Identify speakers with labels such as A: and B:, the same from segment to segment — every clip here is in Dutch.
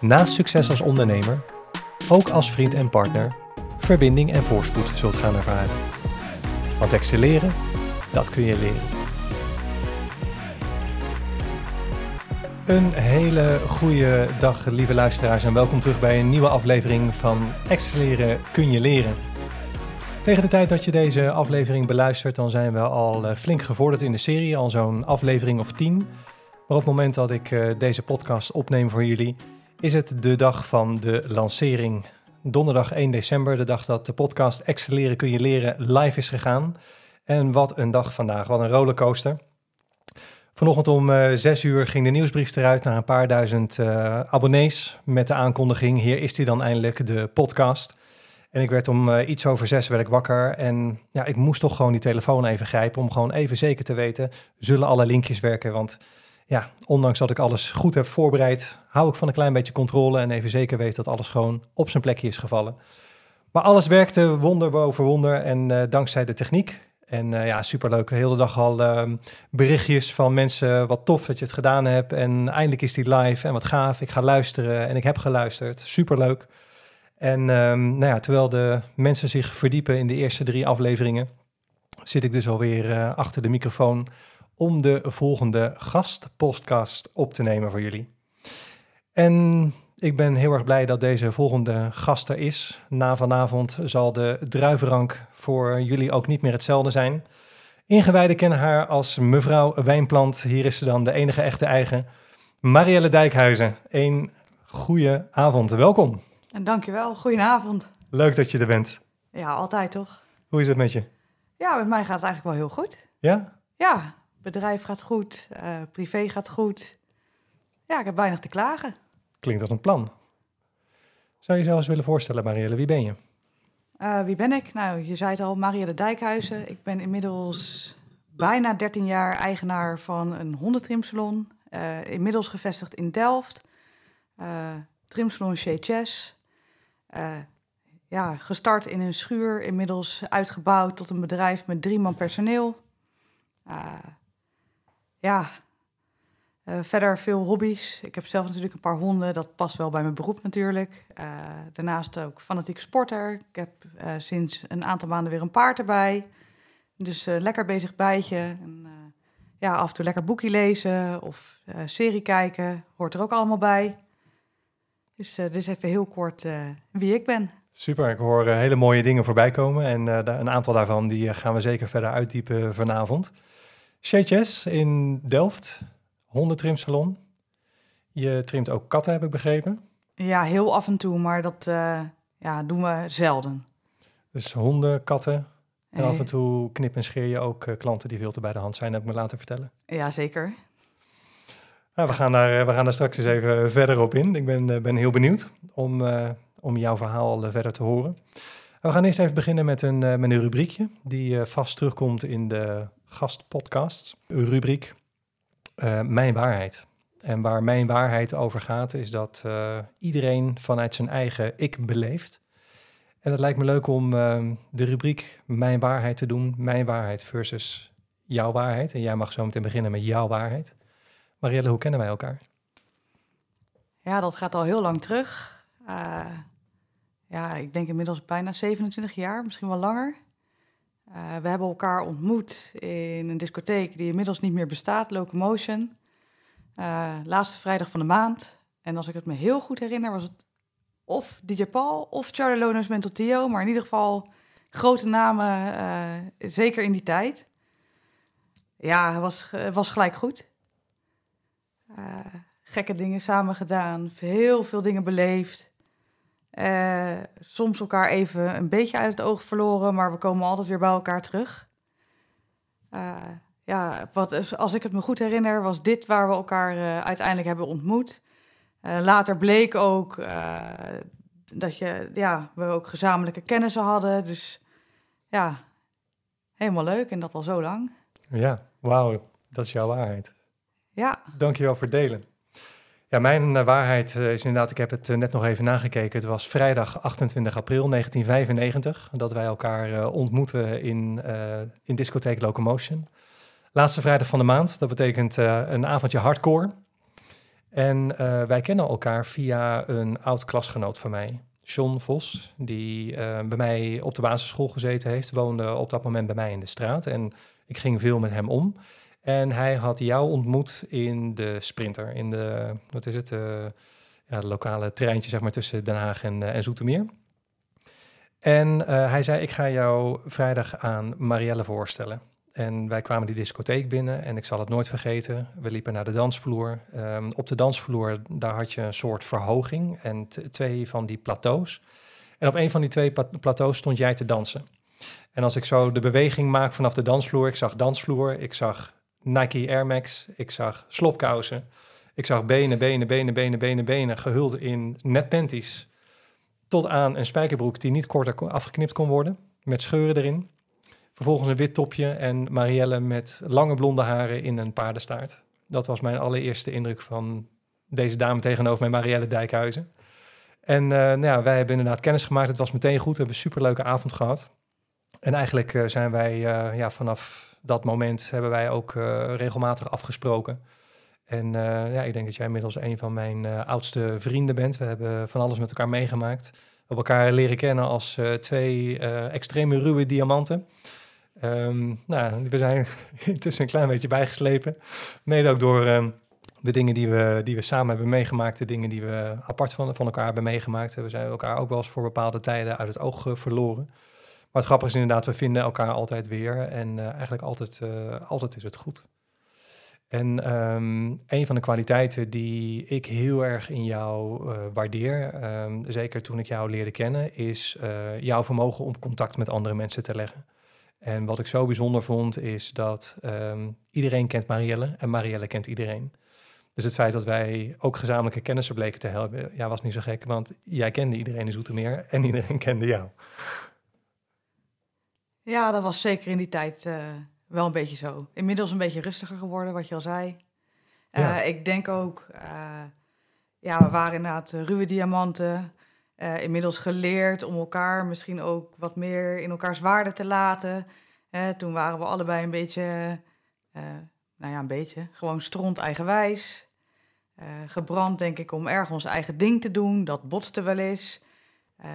A: naast succes als ondernemer ook als vriend en partner verbinding en voorspoed zult gaan ervaren. Want excelleren, dat kun je leren. Een hele goede dag, lieve luisteraars, en welkom terug bij een nieuwe aflevering van Excelleren kun je leren. Tegen de tijd dat je deze aflevering beluistert, dan zijn we al eh, flink gevorderd in de serie, al zo'n aflevering of tien. Maar op het moment dat ik eh, deze podcast opneem voor jullie, is het de dag van de lancering. Donderdag 1 december, de dag dat de podcast Excelleren kun je leren live is gegaan. En wat een dag vandaag, wat een rollercoaster. Vanochtend om uh, 6 uur ging de nieuwsbrief eruit naar een paar duizend uh, abonnees met de aankondiging, hier is hij dan eindelijk, de podcast. En ik werd om uh, iets over zes werd wakker en ja, ik moest toch gewoon die telefoon even grijpen om gewoon even zeker te weten, zullen alle linkjes werken, want ja, ondanks dat ik alles goed heb voorbereid, hou ik van een klein beetje controle en even zeker weten dat alles gewoon op zijn plekje is gevallen. Maar alles werkte wonder boven wonder en uh, dankzij de techniek. En uh, ja, superleuk. De hele dag al uh, berichtjes van mensen. Wat tof dat je het gedaan hebt. En eindelijk is die live. En wat gaaf. Ik ga luisteren. En ik heb geluisterd. Superleuk. En um, nou ja, terwijl de mensen zich verdiepen in de eerste drie afleveringen, zit ik dus alweer uh, achter de microfoon om de volgende gastpodcast op te nemen voor jullie. En ik ben heel erg blij dat deze volgende gast er is. Na vanavond zal de druivenrank voor jullie ook niet meer hetzelfde zijn. Ingewijden kennen haar als mevrouw Wijnplant. Hier is ze dan de enige echte eigen. Marielle Dijkhuizen. Een goede avond. Welkom.
B: En dankjewel. Goedenavond.
A: Leuk dat je er bent.
B: Ja, altijd toch?
A: Hoe is het met je?
B: Ja, met mij gaat het eigenlijk wel heel goed.
A: Ja?
B: Ja, bedrijf gaat goed, uh, privé gaat goed. Ja, ik heb weinig te klagen.
A: Klinkt als een plan. Zou je jezelf eens willen voorstellen, Marielle? Wie ben je?
B: Uh, wie ben ik? Nou, je zei het al, Marielle Dijkhuizen. Ik ben inmiddels bijna 13 jaar eigenaar van een hondentrimsalon. Uh, inmiddels gevestigd in Delft. Uh, trimsalon Chez Chess. ja, gestart in een schuur, inmiddels uitgebouwd tot een bedrijf met drie man personeel. Ja, uh, verder veel hobby's. Ik heb zelf natuurlijk een paar honden. Dat past wel bij mijn beroep natuurlijk. Uh, daarnaast ook fanatieke sporter. Ik heb uh, sinds een aantal maanden weer een paard erbij. Dus lekker bezig bijtje. En, ja, af en toe lekker boekje lezen of serie kijken. Hoort er ook allemaal bij. Dus dit is even heel kort wie ik ben.
A: Super, ik hoor hele mooie dingen voorbij komen. En een aantal daarvan die gaan we zeker verder uitdiepen vanavond. Chez in Delft, hondentrimsalon. Je trimt ook katten, heb ik begrepen.
B: Ja, heel af en toe, maar dat uh, ja, doen we zelden.
A: Dus honden, katten. En af en toe knip en scheer je ook uh, klanten die veel te bij de hand zijn, heb ik me laten vertellen.
B: Ja, zeker.
A: Nou, we, gaan daar, we gaan daar straks eens even verder op in. Ik ben, ben heel benieuwd om, om jouw verhaal verder te horen. We gaan eerst even beginnen met een, met een rubriekje die vast terugkomt in de gastpodcasts. Een rubriek uh, mijn waarheid. En waar mijn waarheid over gaat, is dat uh, iedereen vanuit zijn eigen ik beleeft. En het lijkt me leuk om uh, de rubriek Mijn waarheid te doen. Mijn waarheid versus jouw waarheid. En jij mag zo meteen beginnen met jouw waarheid. Marielle, hoe kennen wij elkaar?
B: Ja, dat gaat al heel lang terug. Ja, ik denk inmiddels bijna 27 jaar, misschien wel langer. Uh, we hebben elkaar ontmoet in een discotheek die inmiddels niet meer bestaat, Locomotion. Uh, laatste vrijdag van de maand. En als ik het me heel goed herinner, was het of DJ Paul of Charlie Mental Tio. Maar in ieder geval grote namen, uh, zeker in die tijd. Ja, het was, was gelijk goed. gekke dingen samen gedaan, heel veel dingen beleefd. Uh, soms elkaar even een beetje uit het oog verloren, maar we komen altijd weer bij elkaar terug. Uh, ja, wat, als ik het me goed herinner, was dit waar we elkaar uh, uiteindelijk hebben ontmoet. later bleek ook dat je, ja, we ook gezamenlijke kennissen hadden. Dus ja, helemaal leuk en dat al zo lang.
A: Ja, wauw, dat is jouw waarheid.
B: Ja.
A: Dankjewel voor het delen. Ja, mijn uh, waarheid uh, is inderdaad, ik heb het uh, net nog even nagekeken. Het was vrijdag 28 april 1995 dat wij elkaar ontmoeten in, in discotheek Locomotion. Laatste vrijdag van de maand, dat betekent een avondje hardcore. En wij kennen elkaar via een oud klasgenoot van mij, John Vos, die bij mij op de basisschool gezeten heeft, woonde op dat moment bij mij in de straat. En ik ging veel met hem om. En hij had jou ontmoet in de Sprinter, in de, wat is het, uh, ja, de lokale treintje zeg maar, tussen Den Haag en, uh, en Zoetermeer. En uh, hij zei, ik ga jou vrijdag aan Marielle voorstellen. En wij kwamen die discotheek binnen en ik zal het nooit vergeten. We liepen naar de dansvloer. Um, op de dansvloer, daar had je een soort verhoging en twee van die plateaus. En op een van die twee plateaus stond jij te dansen. En als ik zo de beweging maak vanaf de dansvloer, ik zag dansvloer, ik zag Nike Air Max, ik zag slopkousen, ik zag benen, benen, benen, benen, benen, benen, gehuld in net panties. Tot aan een spijkerbroek die niet korter afgeknipt kon worden, met scheuren erin. Vervolgens een wit topje en Marielle met lange blonde haren in een paardenstaart. Dat was mijn allereerste indruk van deze dame tegenover mij, Marielle Dijkhuizen. En uh, nou ja, wij hebben inderdaad kennis gemaakt. Het was meteen goed. We hebben een superleuke avond gehad. En eigenlijk uh, zijn wij uh, ja, vanaf dat moment hebben wij ook uh, regelmatig afgesproken. En uh, ja, ik denk dat jij inmiddels een van mijn uh, oudste vrienden bent. We hebben van alles met elkaar meegemaakt. We hebben elkaar leren kennen als twee extreme ruwe diamanten. Um, nou, we zijn intussen een klein beetje bijgeslepen. Mede ook door um, de dingen die we, die we samen hebben meegemaakt, de dingen die we apart van, van elkaar hebben meegemaakt. We zijn elkaar ook wel eens voor bepaalde tijden uit het oog verloren. Maar het grappige is inderdaad, we vinden elkaar altijd weer en uh, eigenlijk altijd, uh, altijd is het goed. En um, een van de kwaliteiten die ik heel erg in jou uh, waardeer, um, zeker toen ik jou leerde kennen, is jouw vermogen om contact met andere mensen te leggen. En wat ik zo bijzonder vond, is dat um, iedereen kent Marielle en Marielle kent iedereen. Dus het feit dat wij ook gezamenlijke kennissen bleken te hebben, ja, was niet zo gek, want jij kende iedereen in Zoetermeer en iedereen kende jou.
B: Ja, dat was zeker in die tijd uh, wel een beetje zo. Inmiddels een beetje rustiger geworden, wat je al zei. Uh, ja. Ik denk ook, uh, ja, we waren inderdaad ruwe diamanten. inmiddels geleerd om elkaar misschien ook wat meer in elkaars waarde te laten. toen waren we allebei een beetje, nou ja, een beetje, gewoon stront eigenwijs. gebrand, denk ik, om erg ons eigen ding te doen. Dat botste wel eens.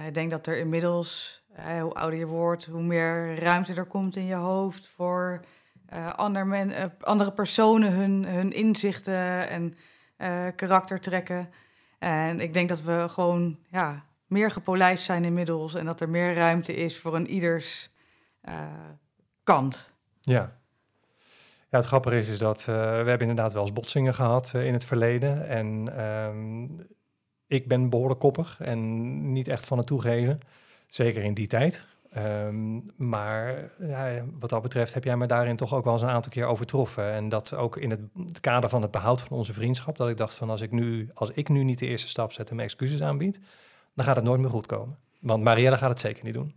B: ik denk dat er inmiddels uh, hoe ouder je wordt, hoe meer ruimte er komt in je hoofd voor uh, ander uh, andere personen hun, hun inzichten en karaktertrekken. En ik denk dat we gewoon ja, meer gepolijst zijn inmiddels en dat er meer ruimte is voor een ieders kant.
A: Ja. Ja, het grappige is, is dat we hebben inderdaad wel eens botsingen gehad in het verleden. En um, ik ben behoorlijk koppig en niet echt van het toegeven. Zeker in die tijd. Um, maar ja, wat dat betreft heb jij me daarin toch ook wel eens een aantal keer overtroffen. En dat ook in het, het, kader van het behoud van onze vriendschap. Dat ik dacht van als ik nu, als ik nu niet de eerste stap zet en mijn excuses aanbied, dan gaat het nooit meer goed komen. Want Marielle gaat het zeker niet doen.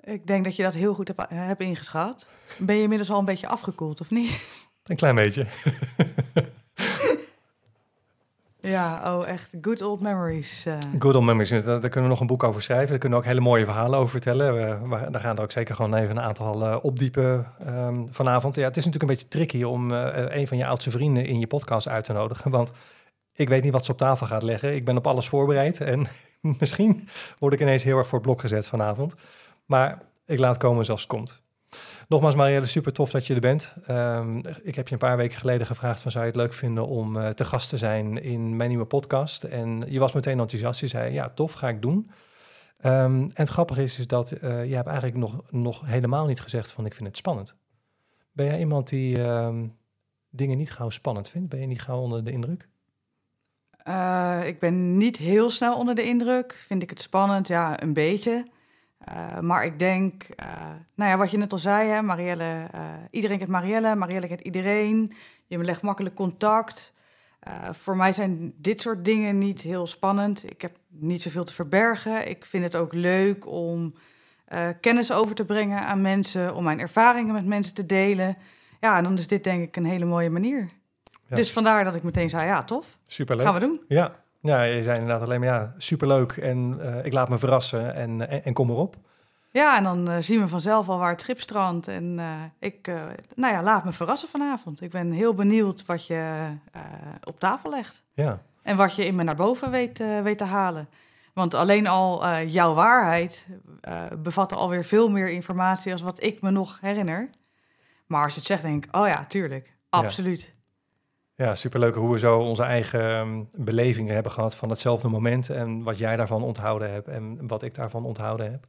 B: Ik denk dat je dat heel goed hebt, hebt ingeschat. Ben je inmiddels al een beetje afgekoeld, of niet?
A: Een klein beetje.
B: Ja, oh echt, good old memories. Uh.
A: Good old memories, daar, kunnen we nog een boek over schrijven. Daar kunnen we ook hele mooie verhalen over vertellen. We, daar gaan er ook zeker gewoon even een aantal uh, opdiepen um, vanavond. Ja, het is natuurlijk een beetje tricky om uh, een van je oudste vrienden in je podcast uit te nodigen. Want ik weet niet wat ze op tafel gaat leggen. Ik ben op alles voorbereid en misschien word ik ineens heel erg voor het blok gezet vanavond. Maar ik laat komen zoals het komt. Nogmaals, Marielle, super tof dat je er bent. Um, ik heb je een paar weken geleden gevraagd van zou je het leuk vinden om uh, te gast te zijn in mijn nieuwe podcast. En je was meteen enthousiast. Je zei ja, tof, ga ik doen. Um, en het grappige is, is dat uh, je hebt eigenlijk nog, nog helemaal niet gezegd van ik vind het spannend. Ben jij iemand die um, dingen niet gauw spannend vindt? Ben je niet gauw onder de indruk?
B: Uh, ik ben niet heel snel onder de indruk. Vind ik het spannend? Ja, een beetje. Uh, maar ik denk, uh, nou ja, wat je net al zei, hè, Marielle, uh, iedereen kent Marielle, Marielle kent iedereen. Je legt makkelijk contact. Voor mij zijn dit soort dingen niet heel spannend. Ik heb niet zoveel te verbergen. Ik vind het ook leuk om kennis over te brengen aan mensen, om mijn ervaringen met mensen te delen. Ja, en dan is dit denk ik een hele mooie manier. Ja. Dus vandaar dat ik meteen zei, ja, tof.
A: Superleuk.
B: Gaan we doen.
A: Ja, ja je zei inderdaad alleen maar, ja, superleuk en uh, ik laat me verrassen en, en, en kom erop.
B: Ja, en dan uh, zien we vanzelf al waar het schip strandt. En uh, ik, uh, nou ja, laat me verrassen vanavond. Ik ben heel benieuwd wat je op tafel legt.
A: Ja.
B: En wat je in me naar boven weet, weet te halen. Want alleen al jouw waarheid bevat alweer veel meer informatie als wat ik me nog herinner. Maar als je het zegt, denk ik, oh ja, tuurlijk, absoluut.
A: Ja, ja superleuk hoe we zo onze eigen um, belevingen hebben gehad van hetzelfde moment. En wat jij daarvan onthouden hebt en wat ik daarvan onthouden heb.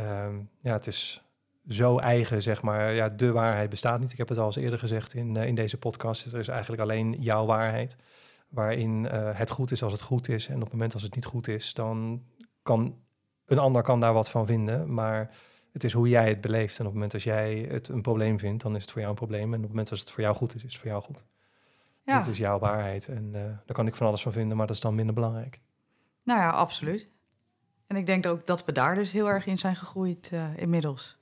A: Um, ja, het is zo eigen, zeg maar. Ja, de waarheid bestaat niet. Ik heb het al eens eerder gezegd in, uh, in deze podcast. Er is eigenlijk alleen jouw waarheid. Waarin uh, het goed is als het goed is. En op het moment als het niet goed is, dan kan een ander kan daar wat van vinden. Maar het is hoe jij het beleeft. En op het moment als jij het een probleem vindt, dan is het voor jou een probleem. En op het moment als het voor jou goed is, is het voor jou goed. Ja. Dit is jouw waarheid. En uh, daar kan ik van alles van vinden, maar dat is dan minder belangrijk.
B: Nou ja, absoluut. En ik denk ook dat we daar dus heel erg in zijn gegroeid uh, inmiddels.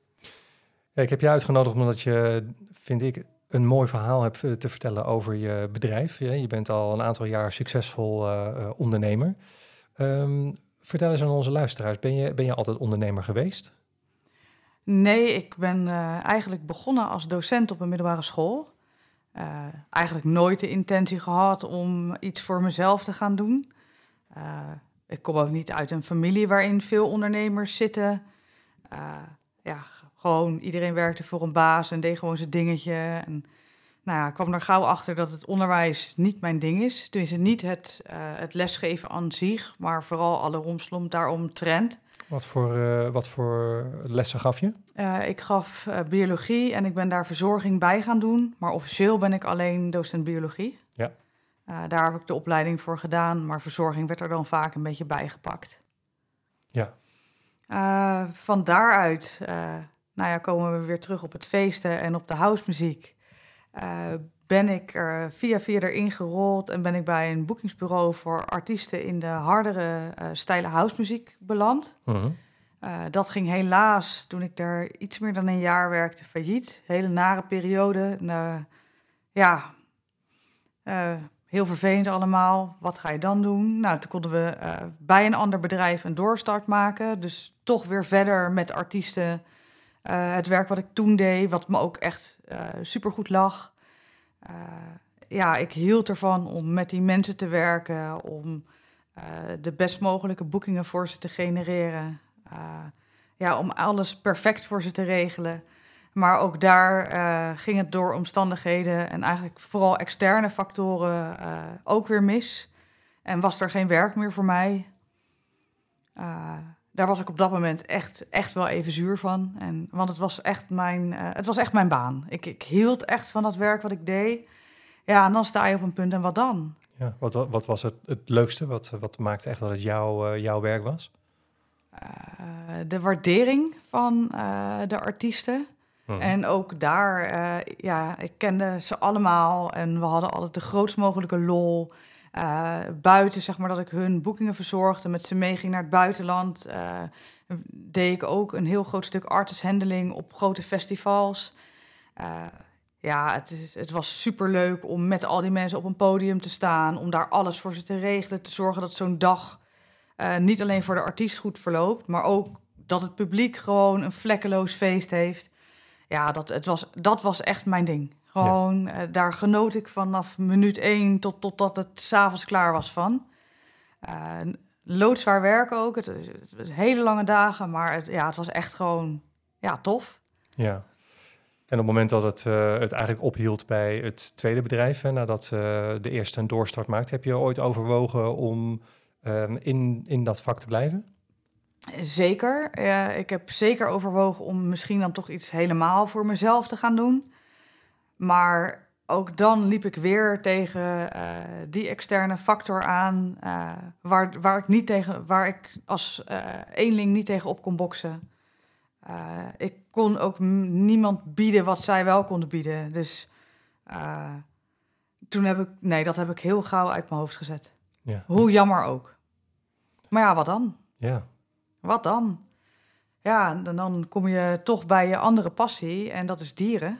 A: Ja, ik heb je uitgenodigd omdat je, vind ik, een mooi verhaal hebt te vertellen over je bedrijf. Je bent al een aantal jaar succesvol uh, ondernemer. Um, vertel eens aan onze luisteraars, ben je, ben je altijd ondernemer geweest?
B: Nee, ik ben uh, eigenlijk begonnen als docent op een middelbare school. Uh, eigenlijk nooit de intentie gehad om iets voor mezelf te gaan doen. Uh, ik kom ook niet uit een familie waarin veel ondernemers zitten. ja, gewoon iedereen werkte voor een baas en deed gewoon zijn dingetje. En nou ja, ik kwam er gauw achter dat het onderwijs niet mijn ding is. Tenminste, niet het, het lesgeven aan zich, maar vooral alle romslomp daarom trend.
A: Wat voor, uh, wat voor lessen gaf je?
B: Uh, ik gaf uh, biologie en ik ben daar verzorging bij gaan doen. Maar officieel ben ik alleen docent biologie.
A: Ja.
B: daar heb ik de opleiding voor gedaan, maar verzorging werd er dan vaak een beetje bijgepakt.
A: Ja.
B: van daaruit nou ja, komen we weer terug op het feesten en op de housemuziek. Ben ik er via via erin gerold en ben ik bij een boekingsbureau voor artiesten in de hardere uh, stijle housemuziek beland.
A: Uh -huh.
B: uh, dat ging helaas, toen ik daar iets meer dan een jaar werkte, failliet. Hele nare periode. Uh, ja, heel vervelend allemaal. Wat ga je dan doen? Nou, toen konden we bij een ander bedrijf een doorstart maken. Dus toch weer verder met artiesten. het werk wat ik toen deed, wat me ook echt supergoed lag. Uh, ja, ik hield ervan om met die mensen te werken, om uh, de best mogelijke boekingen voor ze te genereren. Uh, ja, om alles perfect voor ze te regelen. Maar ook daar ging het door omstandigheden en eigenlijk vooral externe factoren ook weer mis. En was er geen werk meer voor mij. Daar was ik op dat moment echt, echt wel even zuur van. En, want het was echt mijn, het was echt mijn baan. Ik, ik hield echt van dat werk wat ik deed. Ja, en dan sta je op een punt en wat dan?
A: Ja, wat, wat was het, het leukste? Wat, wat maakte echt dat het jouw, uh, jouw werk was?
B: Uh, de waardering van de artiesten. Hmm. En ook daar, ja, ik kende ze allemaal en we hadden altijd de grootst mogelijke lol. Buiten, zeg maar, dat ik hun boekingen verzorgde, met ze meeging naar het buitenland. deed ik ook een heel groot stuk artist handling op grote festivals ja, het, is, het was superleuk om met al die mensen op een podium te staan, om daar alles voor ze te regelen, te zorgen dat zo'n dag niet alleen voor de artiest goed verloopt, maar ook dat het publiek gewoon een vlekkeloos feest heeft. Ja, dat, het was, dat was echt mijn ding. Gewoon, ja. uh, daar genoot ik vanaf minuut één tot totdat het s'avonds klaar was van. Uh, loodzwaar werken ook. Het, het, was hele lange dagen, maar het, ja, het was echt gewoon ja, tof.
A: Ja, en op het moment dat het, uh, het eigenlijk ophield bij het tweede bedrijf, hè, nadat de eerste een doorstart maakt, heb je ooit overwogen om um, in, in dat vak te blijven?
B: Zeker. Uh, ik heb zeker overwogen om misschien dan toch iets helemaal voor mezelf te gaan doen. Maar ook dan liep ik weer tegen die externe factor aan, waar, waar ik niet tegen, waar ik als eenling niet tegen op kon boksen. Ik kon ook niemand bieden wat zij wel konden bieden. Dus toen heb ik, nee, dat heb ik heel gauw uit mijn hoofd gezet.
A: Ja.
B: Hoe jammer ook. Maar ja, wat dan?
A: Ja.
B: Wat dan? Ja, dan, dan kom je toch bij je andere passie en dat is dieren.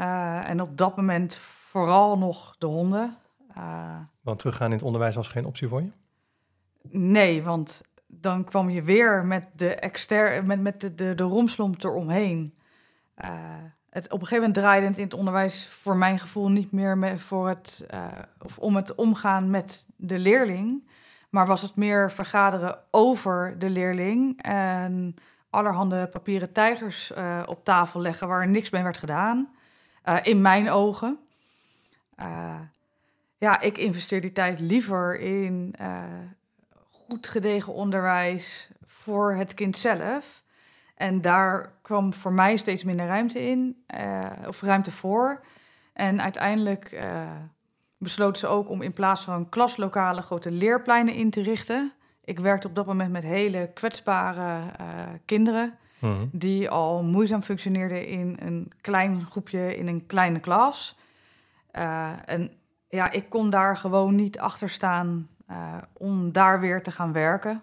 B: Eh, en op dat moment vooral nog de honden. Uh,
A: Want teruggaan in het onderwijs was geen optie voor je?
B: Nee, want dan kwam je weer met de, exter met, met de, de, de romslomp eromheen. Uh, het, op een gegeven moment draaide het in het onderwijs voor mijn gevoel niet meer met, voor het, of om het omgaan met de leerling. Maar was het meer vergaderen over de leerling en allerhande papieren tijgers uh, op tafel leggen waar niks mee werd gedaan. In mijn ogen. ja, ik investeer die tijd liever in goed gedegen onderwijs voor het kind zelf. En daar kwam voor mij steeds minder ruimte in, of ruimte voor. En uiteindelijk besloten ze ook om in plaats van klaslokalen grote leerpleinen in te richten. Ik werkte op dat moment met hele kwetsbare uh, mm-hmm. die al moeizaam functioneerden in een klein groepje, in een kleine klas. en ja, ik kon daar gewoon niet achter staan uh, om daar weer te gaan werken.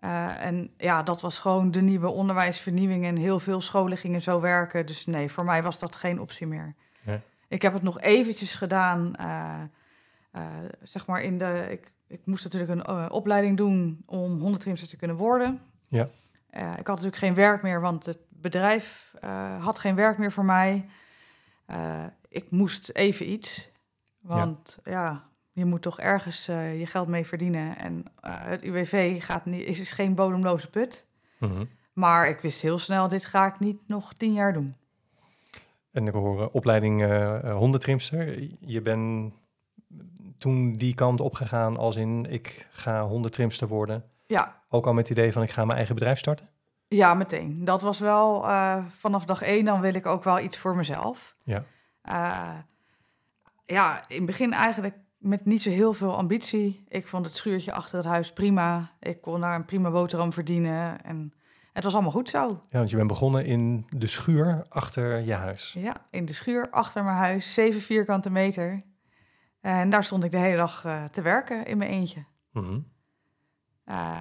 B: Uh, en ja, dat was gewoon de nieuwe onderwijsvernieuwing en heel veel scholen gingen zo werken. Dus nee, voor mij was dat geen optie meer. Ik heb het nog eventjes gedaan, zeg maar in de... Ik, ik moest natuurlijk een opleiding doen om hondentrimster te kunnen worden. Ja. Ik had natuurlijk geen werk meer, want het bedrijf had geen werk meer voor mij. ik moest even iets, want ja, ja je moet toch ergens je geld mee verdienen. En het UWV gaat niet, is, is geen bodemloze put. Mm-hmm. Maar ik wist heel snel, dit ga ik niet nog tien jaar doen.
A: En ik hoor opleiding hondentrimster. Je bent toen die kant opgegaan als in ik ga hondentrimster worden. Ja. Ook al met het idee van ik ga mijn eigen bedrijf starten?
B: Ja, meteen. Dat was wel vanaf dag één, dan wil ik ook wel iets voor mezelf. Ja. ja, in het begin eigenlijk met niet zo heel veel ambitie. Ik vond het schuurtje achter het huis prima. Ik kon daar een prima boterham verdienen. En het was allemaal goed zo.
A: Ja, want je bent begonnen in de schuur achter je huis.
B: Ja, in de schuur achter mijn huis, zeven vierkante meter. En daar stond ik de hele dag uh, te werken in mijn eentje. Uh,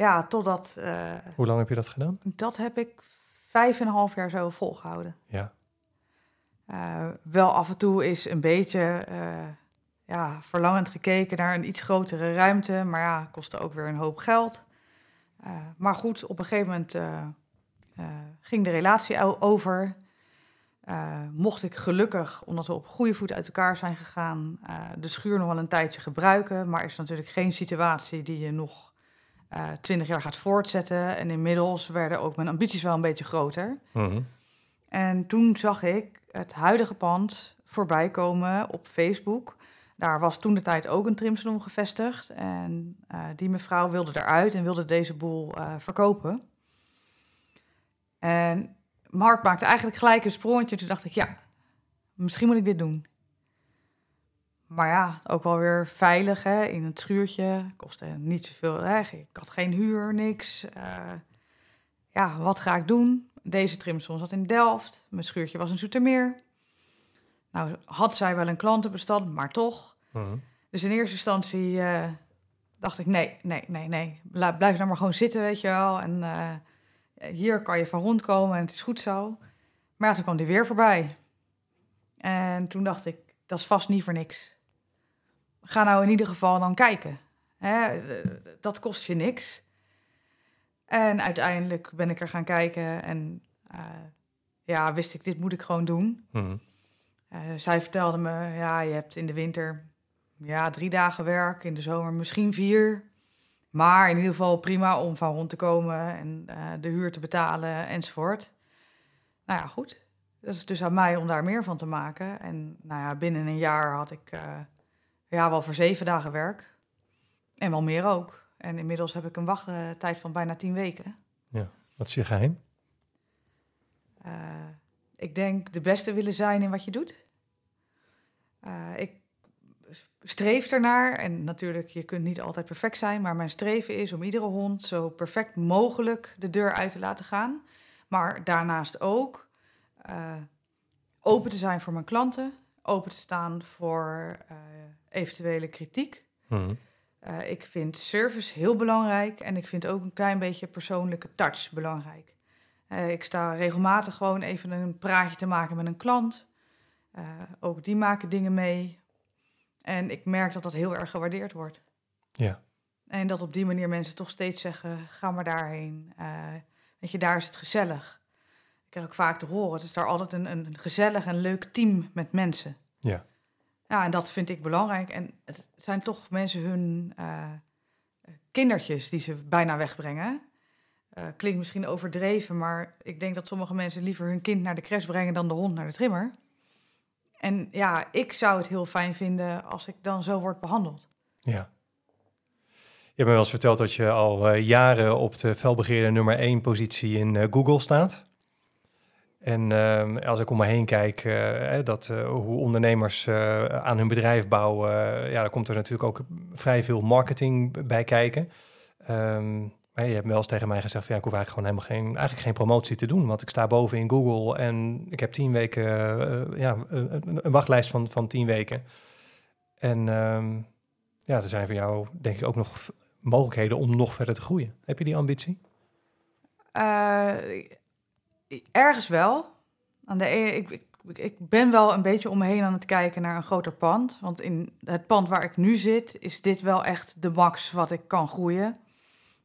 B: ja, totdat... Uh,
A: Hoe lang heb je dat gedaan?
B: Dat heb ik vijf en een half jaar zo volgehouden. Ja. wel af en toe is een beetje ja, verlangend gekeken naar een iets grotere ruimte. Maar ja, kostte ook weer een hoop geld. Uh, maar goed, op een gegeven moment ging de relatie over. mocht ik gelukkig, omdat we op goede voet uit elkaar zijn gegaan, de schuur nog wel een tijdje gebruiken. Maar is natuurlijk geen situatie die je nog twintig jaar gaat voortzetten. En inmiddels werden ook mijn ambities wel een beetje groter. Mhm. En toen zag ik het huidige pand voorbij komen op Facebook. Daar was toen de tijd ook een trimsalon gevestigd. En uh, die mevrouw wilde eruit en wilde deze boel uh, verkopen. En mijn hart maakte eigenlijk gelijk een sprongetje. Toen dacht ik, ja, misschien moet ik dit doen. Maar ja, ook wel weer veilig hè, in het schuurtje. Kostte niet zoveel. Hè. Ik had geen huur, niks. Uh, ja, wat ga ik doen? Deze trimsalon zat in Delft. Mijn schuurtje was in Zoetermeer. Nou, had zij wel een klantenbestand, maar toch. Mhm. Dus in eerste instantie uh, dacht ik, nee, nee, nee, nee. Blijf nou maar gewoon zitten, weet je wel. En uh, hier kan je van rondkomen en het is goed zo. Maar ja, toen kwam die weer voorbij. En toen dacht ik, dat is vast niet voor niks. Ga nou in ieder geval dan kijken. Hè? Dat kost je niks. En uiteindelijk ben ik er gaan kijken en uh, ja, wist ik, dit moet ik gewoon doen. Mm uh, zij vertelde me, ja, je hebt in de winter ja, drie dagen werk, in de zomer misschien vier. Maar in ieder geval prima om van rond te komen en uh, de huur te betalen enzovoort. Nou ja, goed. Dat is dus aan mij om daar meer van te maken. En nou ja, binnen een jaar had ik ja, wel voor zeven dagen werk. En wel meer ook. En inmiddels heb ik een wachttijd van bijna tien weken.
A: Ja, wat is je geheim?
B: Uh, ik denk de beste willen zijn in wat je doet. Uh, ik streef ernaar, en natuurlijk, je kunt niet altijd perfect zijn, maar mijn streven is om iedere hond zo perfect mogelijk de deur uit te laten gaan. Maar daarnaast ook uh, open te zijn voor mijn klanten, open te staan voor eventuele kritiek.
A: Mhm.
B: Uh, ik vind service heel belangrijk en ik vind ook een klein beetje persoonlijke touch belangrijk. Uh, ik sta regelmatig gewoon even een praatje te maken met een klant. Uh, ook die maken dingen mee. En ik merk dat dat heel erg gewaardeerd wordt.
A: Ja.
B: En dat op die manier mensen toch steeds zeggen: ga maar daarheen. weet je, daar is het gezellig. Ik krijg ook vaak te horen: het is daar altijd een, een gezellig en leuk team met mensen.
A: Ja.
B: Ja, en dat vind ik belangrijk. En het zijn toch mensen hun uh, kindertjes die ze bijna wegbrengen. Uh, klinkt misschien overdreven, maar ik denk dat sommige mensen liever hun kind naar de crash brengen dan de hond naar de trimmer. En ja, ik zou het heel fijn vinden als ik dan zo word behandeld.
A: Ja. Je hebt me wel eens verteld dat je al uh, jaren op de felbegeerde nummer 1 positie in Google staat. En uh, als ik om me heen kijk, uh, dat, uh, hoe ondernemers aan hun bedrijf bouwen, ja, daar komt er natuurlijk ook vrij veel marketing bij kijken. Maar je hebt wel eens tegen mij gezegd, van, ja, ik hoef eigenlijk gewoon helemaal geen, eigenlijk geen promotie te doen, want ik sta boven in Google en ik heb tien weken, ja, een, wachtlijst van, van tien weken. En um, ja, er zijn voor jou denk ik ook nog mogelijkheden om nog verder te groeien. Heb je die ambitie?
B: Ergens wel. Aan de, e- ik, ik, ik ben wel een beetje om me heen aan het kijken naar een groter pand. Want in het pand waar ik nu zit, is dit wel echt de max wat ik kan groeien.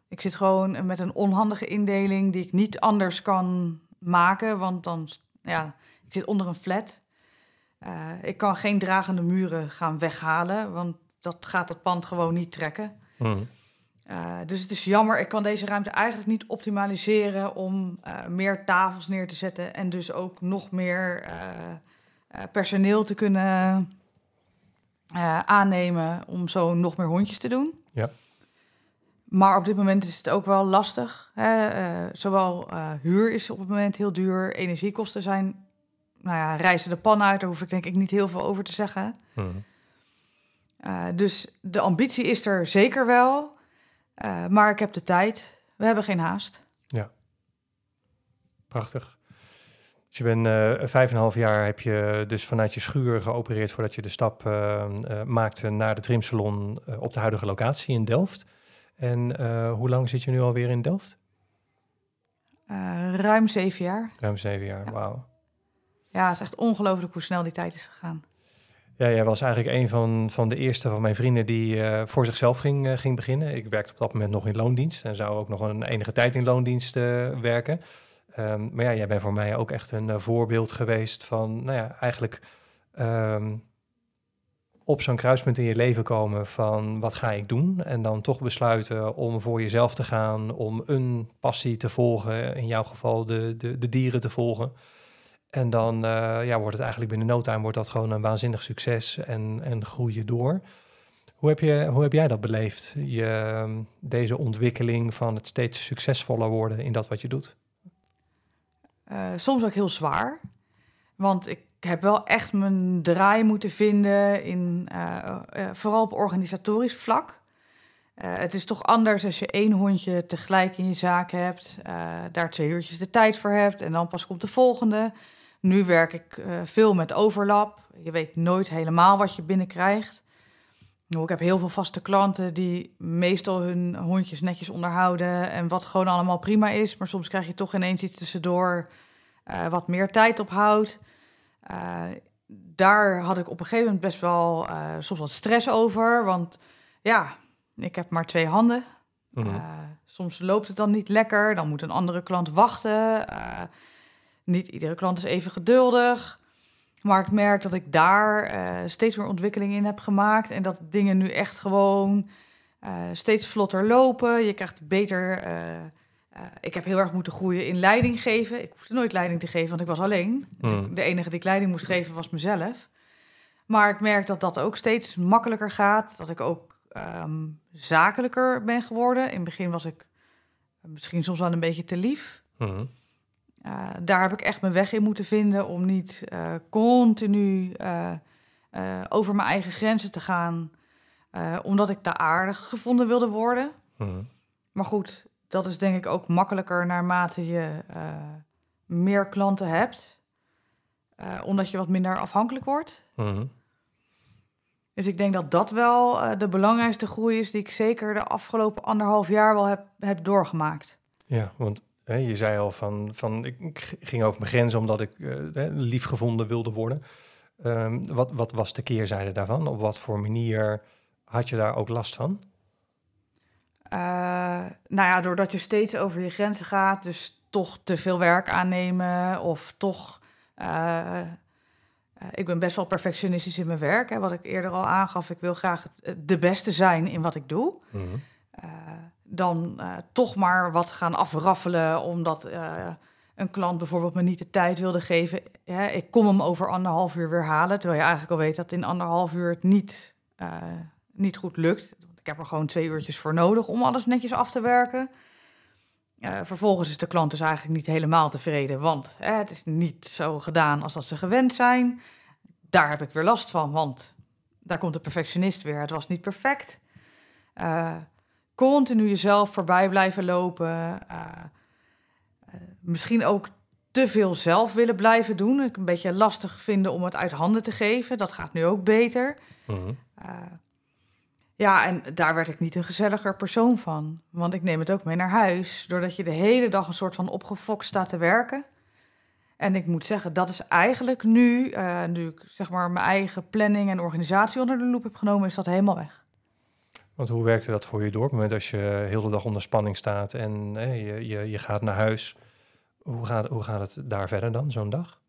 B: Ik zit gewoon met een onhandige indeling die ik niet anders kan maken. Want dan, ja, ik zit onder een flat. Uh, ik kan geen dragende muren gaan weghalen, want dat gaat het pand gewoon niet trekken.
A: Mm.
B: Uh, dus het is jammer, ik kan deze ruimte eigenlijk niet optimaliseren om uh, meer tafels neer te zetten en dus ook nog meer uh, personeel te kunnen aannemen om zo nog meer hondjes te doen.
A: Ja.
B: Maar op dit moment is het ook wel lastig. Hè? zowel huur is op het moment heel duur, energiekosten zijn, nou ja, reizen de pan uit, daar hoef ik denk ik niet heel veel over te zeggen.
A: Mm.
B: dus de ambitie is er zeker wel. Uh, maar ik heb de tijd. We hebben geen haast.
A: Ja. Prachtig. Dus je bent uh, vijf en een half jaar heb je dus vanuit je schuur geopereerd voordat je de stap uh, maakte naar de trimsalon op de huidige locatie in Delft. En hoe lang zit je nu alweer in Delft?
B: ruim zeven jaar.
A: Ruim zeven jaar,
B: ja.
A: wauw.
B: Ja, het is echt ongelooflijk hoe snel die tijd is gegaan.
A: Ja, jij was eigenlijk een van, van de eerste van mijn vrienden die uh, voor zichzelf ging, uh, ging beginnen. Ik werkte op dat moment nog in loondienst en zou ook nog een enige tijd in loondienst uh, werken. Um, maar ja, jij bent voor mij ook echt een voorbeeld geweest van, nou ja, eigenlijk um, op zo'n kruispunt in je leven komen van wat ga ik doen? En dan toch besluiten om voor jezelf te gaan, om een passie te volgen, in jouw geval de, de, de dieren te volgen. En dan uh, ja, wordt het eigenlijk binnen no time wordt dat gewoon een waanzinnig succes en, en groei je door. Hoe heb, je, hoe heb jij dat beleefd, je, deze ontwikkeling van het steeds succesvoller worden in dat wat je doet?
B: Uh, soms ook heel zwaar. Want ik heb wel echt mijn draai moeten vinden, in, uh, vooral op organisatorisch vlak. het is toch anders als je één hondje tegelijk in je zaak hebt, daar twee uurtjes de tijd voor hebt en dan pas komt de volgende. Nu werk ik uh, veel met overlap. Je weet nooit helemaal wat je binnenkrijgt. Nou, ik heb heel veel vaste klanten die meestal hun hondjes netjes onderhouden en wat gewoon allemaal prima is. Maar soms krijg je toch ineens iets tussendoor uh, wat meer tijd ophoudt. Uh, daar had ik op een gegeven moment best wel soms wat stress over. Want ja, ik heb maar twee handen.
A: Mhm.
B: soms loopt het dan niet lekker. Dan moet een andere klant wachten. Niet iedere klant is even geduldig. Maar ik merk dat ik daar uh, steeds meer ontwikkeling in heb gemaakt. En dat dingen nu echt gewoon uh, steeds vlotter lopen. Je krijgt beter. Uh, ik heb heel erg moeten groeien in leiding geven. Ik hoefde nooit leiding te geven, want ik was alleen. Dus
A: Mm.
B: ik, de enige die ik leiding moest geven was mezelf. Maar ik merk dat dat ook steeds makkelijker gaat. Dat ik ook um, zakelijker ben geworden. In het begin was ik misschien soms wel een beetje te lief.
A: Mhm.
B: Uh, daar heb ik echt mijn weg in moeten vinden om niet uh, continu uh, over mijn eigen grenzen te gaan, omdat ik daar aardig gevonden wilde worden.
A: Mhm.
B: Maar goed, dat is denk ik ook makkelijker naarmate je meer klanten hebt. eh, omdat je wat minder afhankelijk wordt.
A: Mhm.
B: Dus ik denk dat dat wel eh, de belangrijkste groei is die ik zeker de afgelopen anderhalf jaar wel heb, heb doorgemaakt.
A: Ja, want hè, je zei al van, van ik, ging over mijn grenzen omdat ik eh, liefgevonden wilde worden. Ehm, wat, wat was de keerzijde daarvan? Op wat voor manier had je daar ook last van?
B: Eh, nou ja, doordat je steeds over je grenzen gaat, dus toch te veel werk aannemen of toch. eh, ik ben best wel perfectionistisch in mijn werk. Hè, wat ik eerder al aangaf, ik wil graag het- de beste zijn in wat ik doe. Eh, dan eh, toch maar wat gaan afraffelen, omdat eh, een klant bijvoorbeeld me niet de tijd wilde geven. Ik kom hem over anderhalf uur weer halen, terwijl je eigenlijk al weet dat in anderhalf uur het niet, eh, niet goed lukt. Ik heb er gewoon twee uurtjes voor nodig om alles netjes af te werken. Vervolgens is de klant dus eigenlijk niet helemaal tevreden, want het is niet zo gedaan als dat ze gewend zijn. Daar heb ik weer last van, want daar komt de perfectionist weer. Het was niet perfect. Continu jezelf voorbij blijven lopen. eh, eh, misschien ook te veel zelf willen blijven doen. Ik een beetje lastig vinden om het uit handen te geven. Dat gaat nu ook beter.
A: Mhm.
B: Eh, ja, en daar werd ik niet een gezelliger persoon van. Want ik neem het ook mee naar huis. Doordat je de hele dag een soort van opgefokt staat te werken. En ik moet zeggen, dat is eigenlijk nu, nu ik zeg maar mijn eigen planning en organisatie onder de loep heb genomen, is dat helemaal weg.
A: Want hoe werkte dat voor je door? Op het moment als je heel de dag onder spanning staat en hè, je, je, je gaat naar huis. Hoe gaat, hoe gaat het daar verder dan, zo'n dag?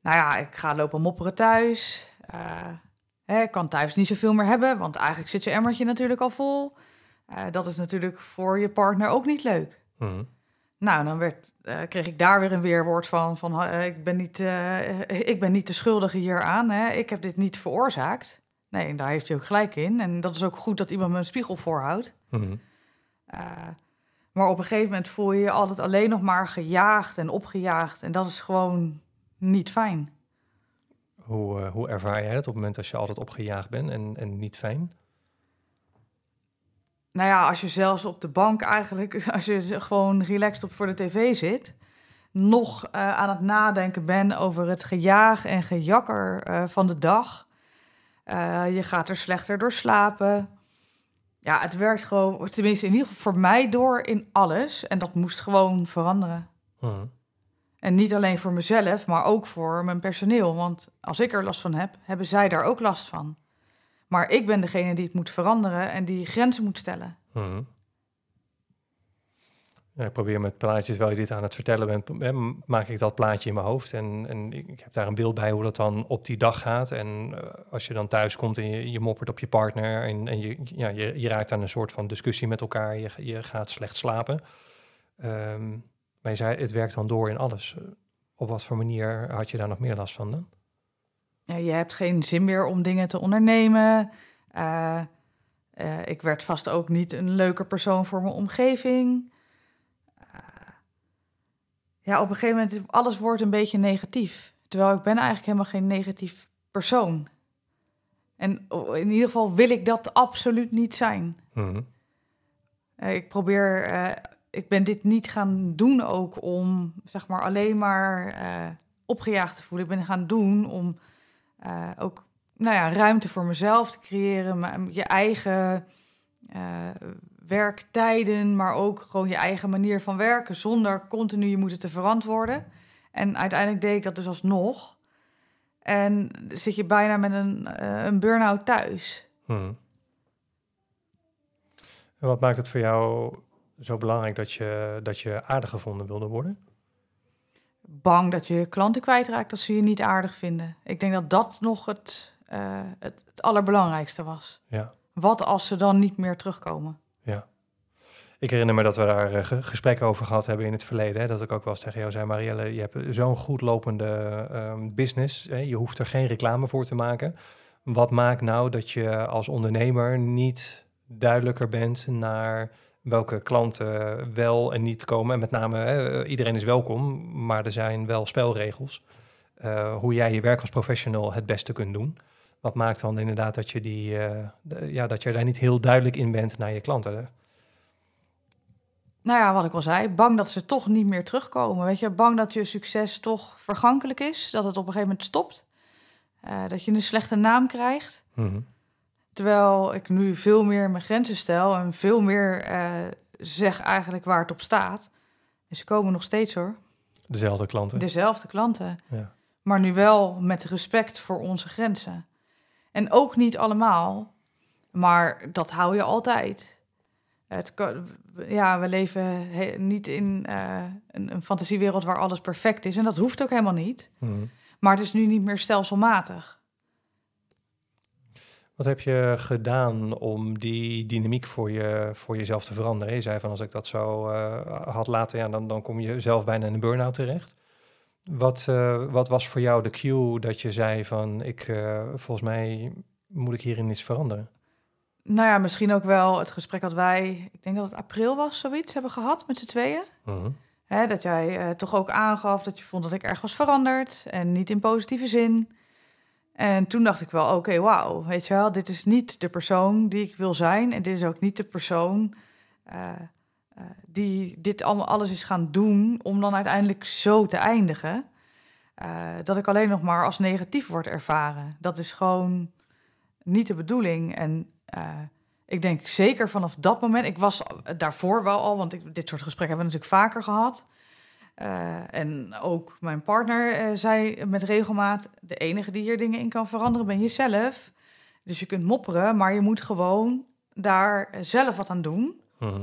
B: Nou ja, ik ga lopen mopperen thuis. Eh, hè, ik kan thuis niet zoveel meer hebben, want eigenlijk zit je emmertje natuurlijk al vol. Eh, dat is natuurlijk voor je partner ook niet leuk.
A: Mhm.
B: Nou, dan werd, eh, kreeg ik daar weer een weerwoord van, van ik, ben niet, ik ben niet de schuldige hieraan. Hè. Ik heb dit niet veroorzaakt. Nee, en daar heeft hij ook gelijk in. En dat is ook goed dat iemand me een spiegel voorhoudt.
A: Mhm.
B: Eh, maar op een gegeven moment voel je je altijd alleen nog maar gejaagd en opgejaagd. En dat is gewoon niet fijn.
A: Hoe, eh, hoe ervaar jij dat op het moment als je altijd opgejaagd bent en, en niet fijn?
B: Nou ja, als je zelfs op de bank eigenlijk, als je gewoon relaxed op voor de tv zit, nog eh, aan het nadenken bent over het gejaag en gejakker van de dag. Eh, je gaat er slechter door slapen. Ja, het werkt gewoon, tenminste in ieder geval voor mij door in alles. En dat moest gewoon veranderen.
A: Mhm.
B: En niet alleen voor mezelf, maar ook voor mijn personeel. Want als ik er last van heb, hebben zij daar ook last van. Maar ik ben degene die het moet veranderen en die grenzen moet stellen.
A: Mhm. Ik probeer met plaatjes, terwijl je dit aan het vertellen bent, maak ik dat plaatje in mijn hoofd. En, en ik heb daar een beeld bij hoe dat dan op die dag gaat. En eh, als je dan thuis komt en je, moppert op je partner en, en je, ja, je, je raakt aan een soort van discussie met elkaar, je, je gaat slecht slapen. Ehm, maar zei, het werkt dan door in alles. Op wat voor manier had je daar nog meer last van dan?
B: Ja, je hebt geen zin meer om dingen te ondernemen. Eh, eh, ik werd vast ook niet een leuke persoon voor mijn omgeving. Ja, op een gegeven moment, alles wordt een beetje negatief. Terwijl ik ben eigenlijk helemaal geen negatief persoon. En oh, in ieder geval wil ik dat absoluut niet zijn.
A: Mhm.
B: Eh, ik probeer, eh, ik ben dit niet gaan doen ook om, zeg maar, alleen maar eh, opgejaagd te voelen. Ik ben gaan doen om ook, nou ja, ruimte voor mezelf te creëren, maar je eigen werktijden, maar ook gewoon je eigen manier van werken, zonder continu je moeten te verantwoorden. En uiteindelijk deed ik dat dus alsnog. En zit je bijna met een, eh, een burn-out thuis.
A: En wat maakt het voor jou zo belangrijk dat je, dat je aardig gevonden wilde worden?
B: bang dat je je klanten kwijtraakt als ze je niet aardig vinden. Ik denk dat dat nog het, eh, het, het allerbelangrijkste was.
A: Ja.
B: Wat als ze dan niet meer terugkomen?
A: Ik herinner me dat we daar eh, ge- gesprekken over gehad hebben in het verleden. Hè, dat ik ook wel eens tegen jou zei, Marielle, je hebt zo'n goed lopende ehm, business. Hè, je hoeft er geen reclame voor te maken. Wat maakt nou dat je als ondernemer niet duidelijker bent naar welke klanten wel en niet komen? En met name, hè, iedereen is welkom, maar er zijn wel spelregels. Eh, hoe jij je werk als professional het beste kunt doen. Wat maakt dan inderdaad dat je, die, eh, ja, dat je daar niet heel duidelijk in bent naar je klanten?
B: Nou ja, wat ik al zei, bang dat ze toch niet meer terugkomen. Weet je, bang dat je succes toch vergankelijk is, dat het op een gegeven moment stopt. Uh, dat je een slechte naam krijgt.
A: Mhm.
B: Terwijl ik nu veel meer mijn grenzen stel en veel meer uh, zeg eigenlijk waar het op staat. En ze komen nog steeds hoor.
A: Dezelfde klanten.
B: Dezelfde klanten.
A: Ja.
B: Maar nu wel met respect voor onze grenzen. En ook niet allemaal, maar dat hou je altijd. Het, ja, we leven niet in uh, een, een, fantasiewereld waar alles perfect is. En dat hoeft ook helemaal niet.
A: Mhm.
B: Maar het is nu niet meer stelselmatig.
A: Wat heb je gedaan om die dynamiek voor, je, voor jezelf te veranderen? Je zei van als ik dat zo uh, had laten, ja, dan, dan kom je zelf bijna in een burn-out terecht. Wat, uh, wat was voor jou de cue dat je zei van ik, volgens mij moet ik hierin iets veranderen?
B: Nou ja, misschien ook wel het gesprek dat wij, ik denk dat het april was, zoiets hebben gehad met z'n tweeën.
A: Mhm.
B: Hè, dat jij toch ook aangaf dat je vond dat ik erg was veranderd en niet in positieve zin. En toen dacht ik wel, oké, wauw, weet je wel, dit is niet de persoon die ik wil zijn. En dit is ook niet de persoon uh, uh, die dit allemaal alles is gaan doen om dan uiteindelijk zo te eindigen. Dat ik alleen nog maar als negatief word ervaren. Dat is gewoon niet de bedoeling. En ik denk zeker vanaf dat moment, ik was daarvoor wel al, want ik, dit soort gesprekken hebben we natuurlijk vaker gehad. Uh, en ook mijn partner uh, zei met regelmaat: de enige die hier dingen in kan veranderen ben jezelf. Dus je kunt mopperen, maar je moet gewoon daar zelf wat aan doen.
A: Mhm.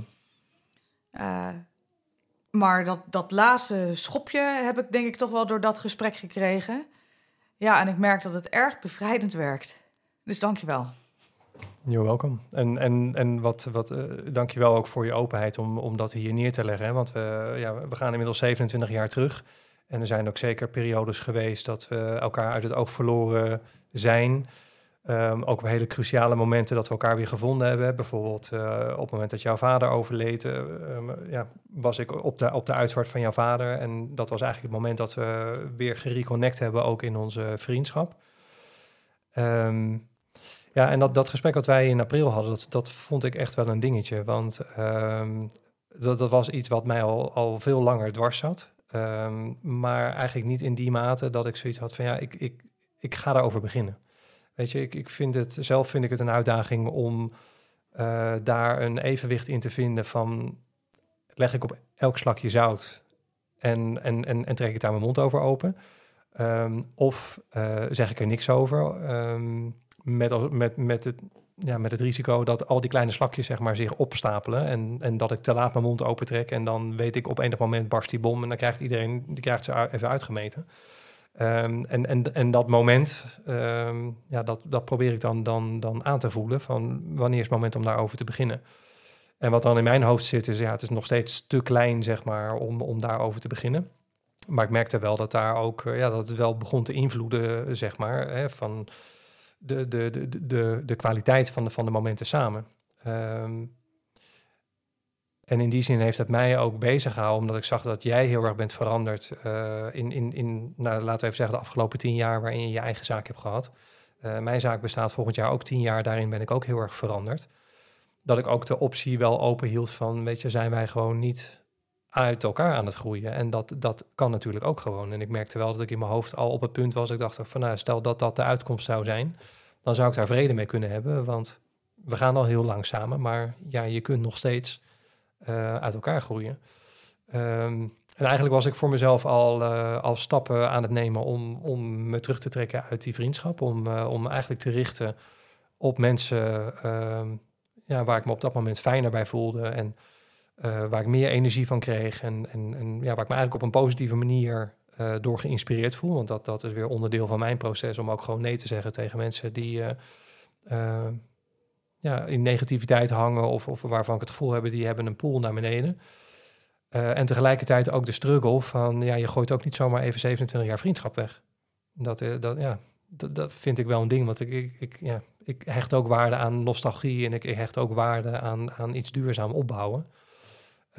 B: Maar dat, dat laatste schopje heb ik denk ik toch wel door dat gesprek gekregen. Ja, en ik merk dat het erg bevrijdend werkt. Dus dank je wel.
A: You're welkom. En, en, en wat, wat, dank je wel ook voor je openheid om, om dat hier neer te leggen. Want we, ja, we gaan inmiddels 27 jaar terug. En er zijn ook zeker periodes geweest dat we elkaar uit het oog verloren zijn. Um, ook hele cruciale momenten dat we elkaar weer gevonden hebben. Bijvoorbeeld uh, op het moment dat jouw vader overleed, uh, um, ja, was ik op de, op de uitvaart van jouw vader. En dat was eigenlijk het moment dat we weer gereconnect hebben, ook in onze vriendschap. Um, ja, en dat, dat gesprek wat wij in april hadden, dat, dat vond ik echt wel een dingetje. Want um, dat, dat was iets wat mij al, al veel langer dwars zat. Um, maar eigenlijk niet in die mate dat ik zoiets had van ja, ik, ik, ik ga daarover beginnen. Weet je, ik, ik vind het, zelf vind ik het een uitdaging om uh, daar een evenwicht in te vinden van leg ik op elk slakje zout en, en, en, en trek ik daar mijn mond over open. Um, of uh, zeg ik er niks over. Um, met, met, met, het, ja, met het risico dat al die kleine slakjes zeg maar, zich opstapelen. En, en dat ik te laat mijn mond opentrek. En dan weet ik op enig moment barst die bom. En dan krijgt iedereen die krijgt ze even uitgemeten. Um, en, en, en dat moment, um, ja, dat, dat probeer ik dan, dan, dan aan te voelen. Van wanneer is het moment om daarover te beginnen? En wat dan in mijn hoofd zit, is ja, het is nog steeds te klein, zeg maar, om, om daarover te beginnen. Maar ik merkte wel dat daar ook, ja, dat het wel begon te invloeden, zeg maar. Hè, van de, de, de, de, de kwaliteit van de, van de momenten samen. Um, en in die zin heeft het mij ook bezig gehouden, omdat ik zag dat jij heel erg bent veranderd uh, in, in, in nou, laten we even zeggen, de afgelopen tien jaar waarin je je eigen zaak hebt gehad. Uh, mijn zaak bestaat volgend jaar ook tien jaar, daarin ben ik ook heel erg veranderd. Dat ik ook de optie wel open hield van, weet je, zijn wij gewoon niet uit elkaar aan het groeien. En dat, dat kan natuurlijk ook gewoon. En ik merkte wel dat ik in mijn hoofd al op het punt was. Ik dacht van nou, stel dat dat de uitkomst zou zijn. Dan zou ik daar vrede mee kunnen hebben. Want we gaan al heel lang samen. Maar ja, je kunt nog steeds uh, uit elkaar groeien. Um, en eigenlijk was ik voor mezelf al, uh, al stappen aan het nemen om, om me terug te trekken uit die vriendschap. Om, uh, om eigenlijk te richten op mensen uh, ja, waar ik me op dat moment fijner bij voelde. En uh, waar ik meer energie van kreeg en, en, en ja, waar ik me eigenlijk op een positieve manier uh, door geïnspireerd voel. Want dat, dat is weer onderdeel van mijn proces om ook gewoon nee te zeggen tegen mensen die uh, ja, in negativiteit hangen of, of waarvan ik het gevoel heb, die hebben een pool naar beneden. en tegelijkertijd ook de struggle van, ja, je gooit ook niet zomaar even 27 jaar vriendschap weg. Dat, dat, ja, dat, dat vind ik wel een ding, want ik, ik, ik, ja, ik hecht ook waarde aan nostalgie en ik, ik hecht ook waarde aan, aan iets duurzaam opbouwen.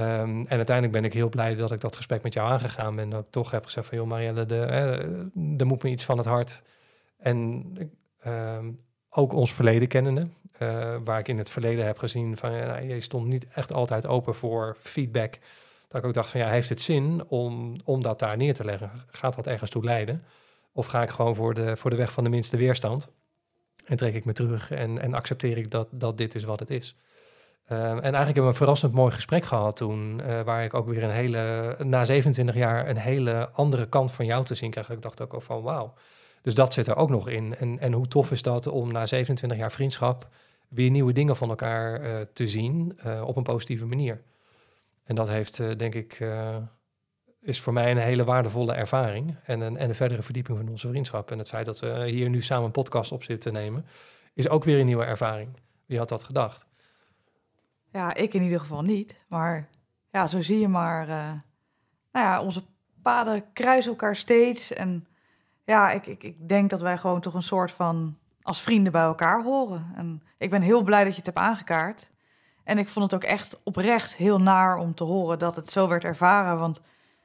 A: Um, en uiteindelijk ben ik heel blij dat ik dat gesprek met jou aangegaan ben. Dat ik toch heb gezegd van, joh Marielle, er moet me iets van het hart. En um, ook ons verleden kennende. eh, waar ik in het verleden heb gezien van ja, nou, je stond niet echt altijd open voor feedback. Dat ik ook dacht van ja, heeft het zin om, om dat daar neer te leggen? Gaat dat ergens toe leiden? Of ga ik gewoon voor de, voor de weg van de minste weerstand? En trek ik me terug en, en accepteer ik dat, dat dit is wat het is. Uh, en eigenlijk hebben we een verrassend mooi gesprek gehad toen, uh, waar ik ook weer een hele, na 27 jaar, een hele andere kant van jou te zien krijg. Ik dacht ook al van wauw. Dus dat zit er ook nog in. En, en hoe tof is dat om na 27 jaar vriendschap weer nieuwe dingen van elkaar uh, te zien op een positieve manier. En dat heeft, denk ik, is voor mij een hele waardevolle ervaring en een, en een verdere verdieping van onze vriendschap. En het feit dat we hier nu samen een podcast op zitten nemen, is ook weer een nieuwe ervaring. Wie had dat gedacht?
B: Ja, ik in ieder geval niet. Maar ja, zo zie je maar. Uh, nou ja, onze paden kruisen elkaar steeds. En ja, ik, ik, ik denk dat wij gewoon toch een soort van als vrienden bij elkaar horen. En ik ben heel blij dat je het hebt aangekaart. En ik vond het ook echt oprecht heel naar om te horen dat het zo werd ervaren. Want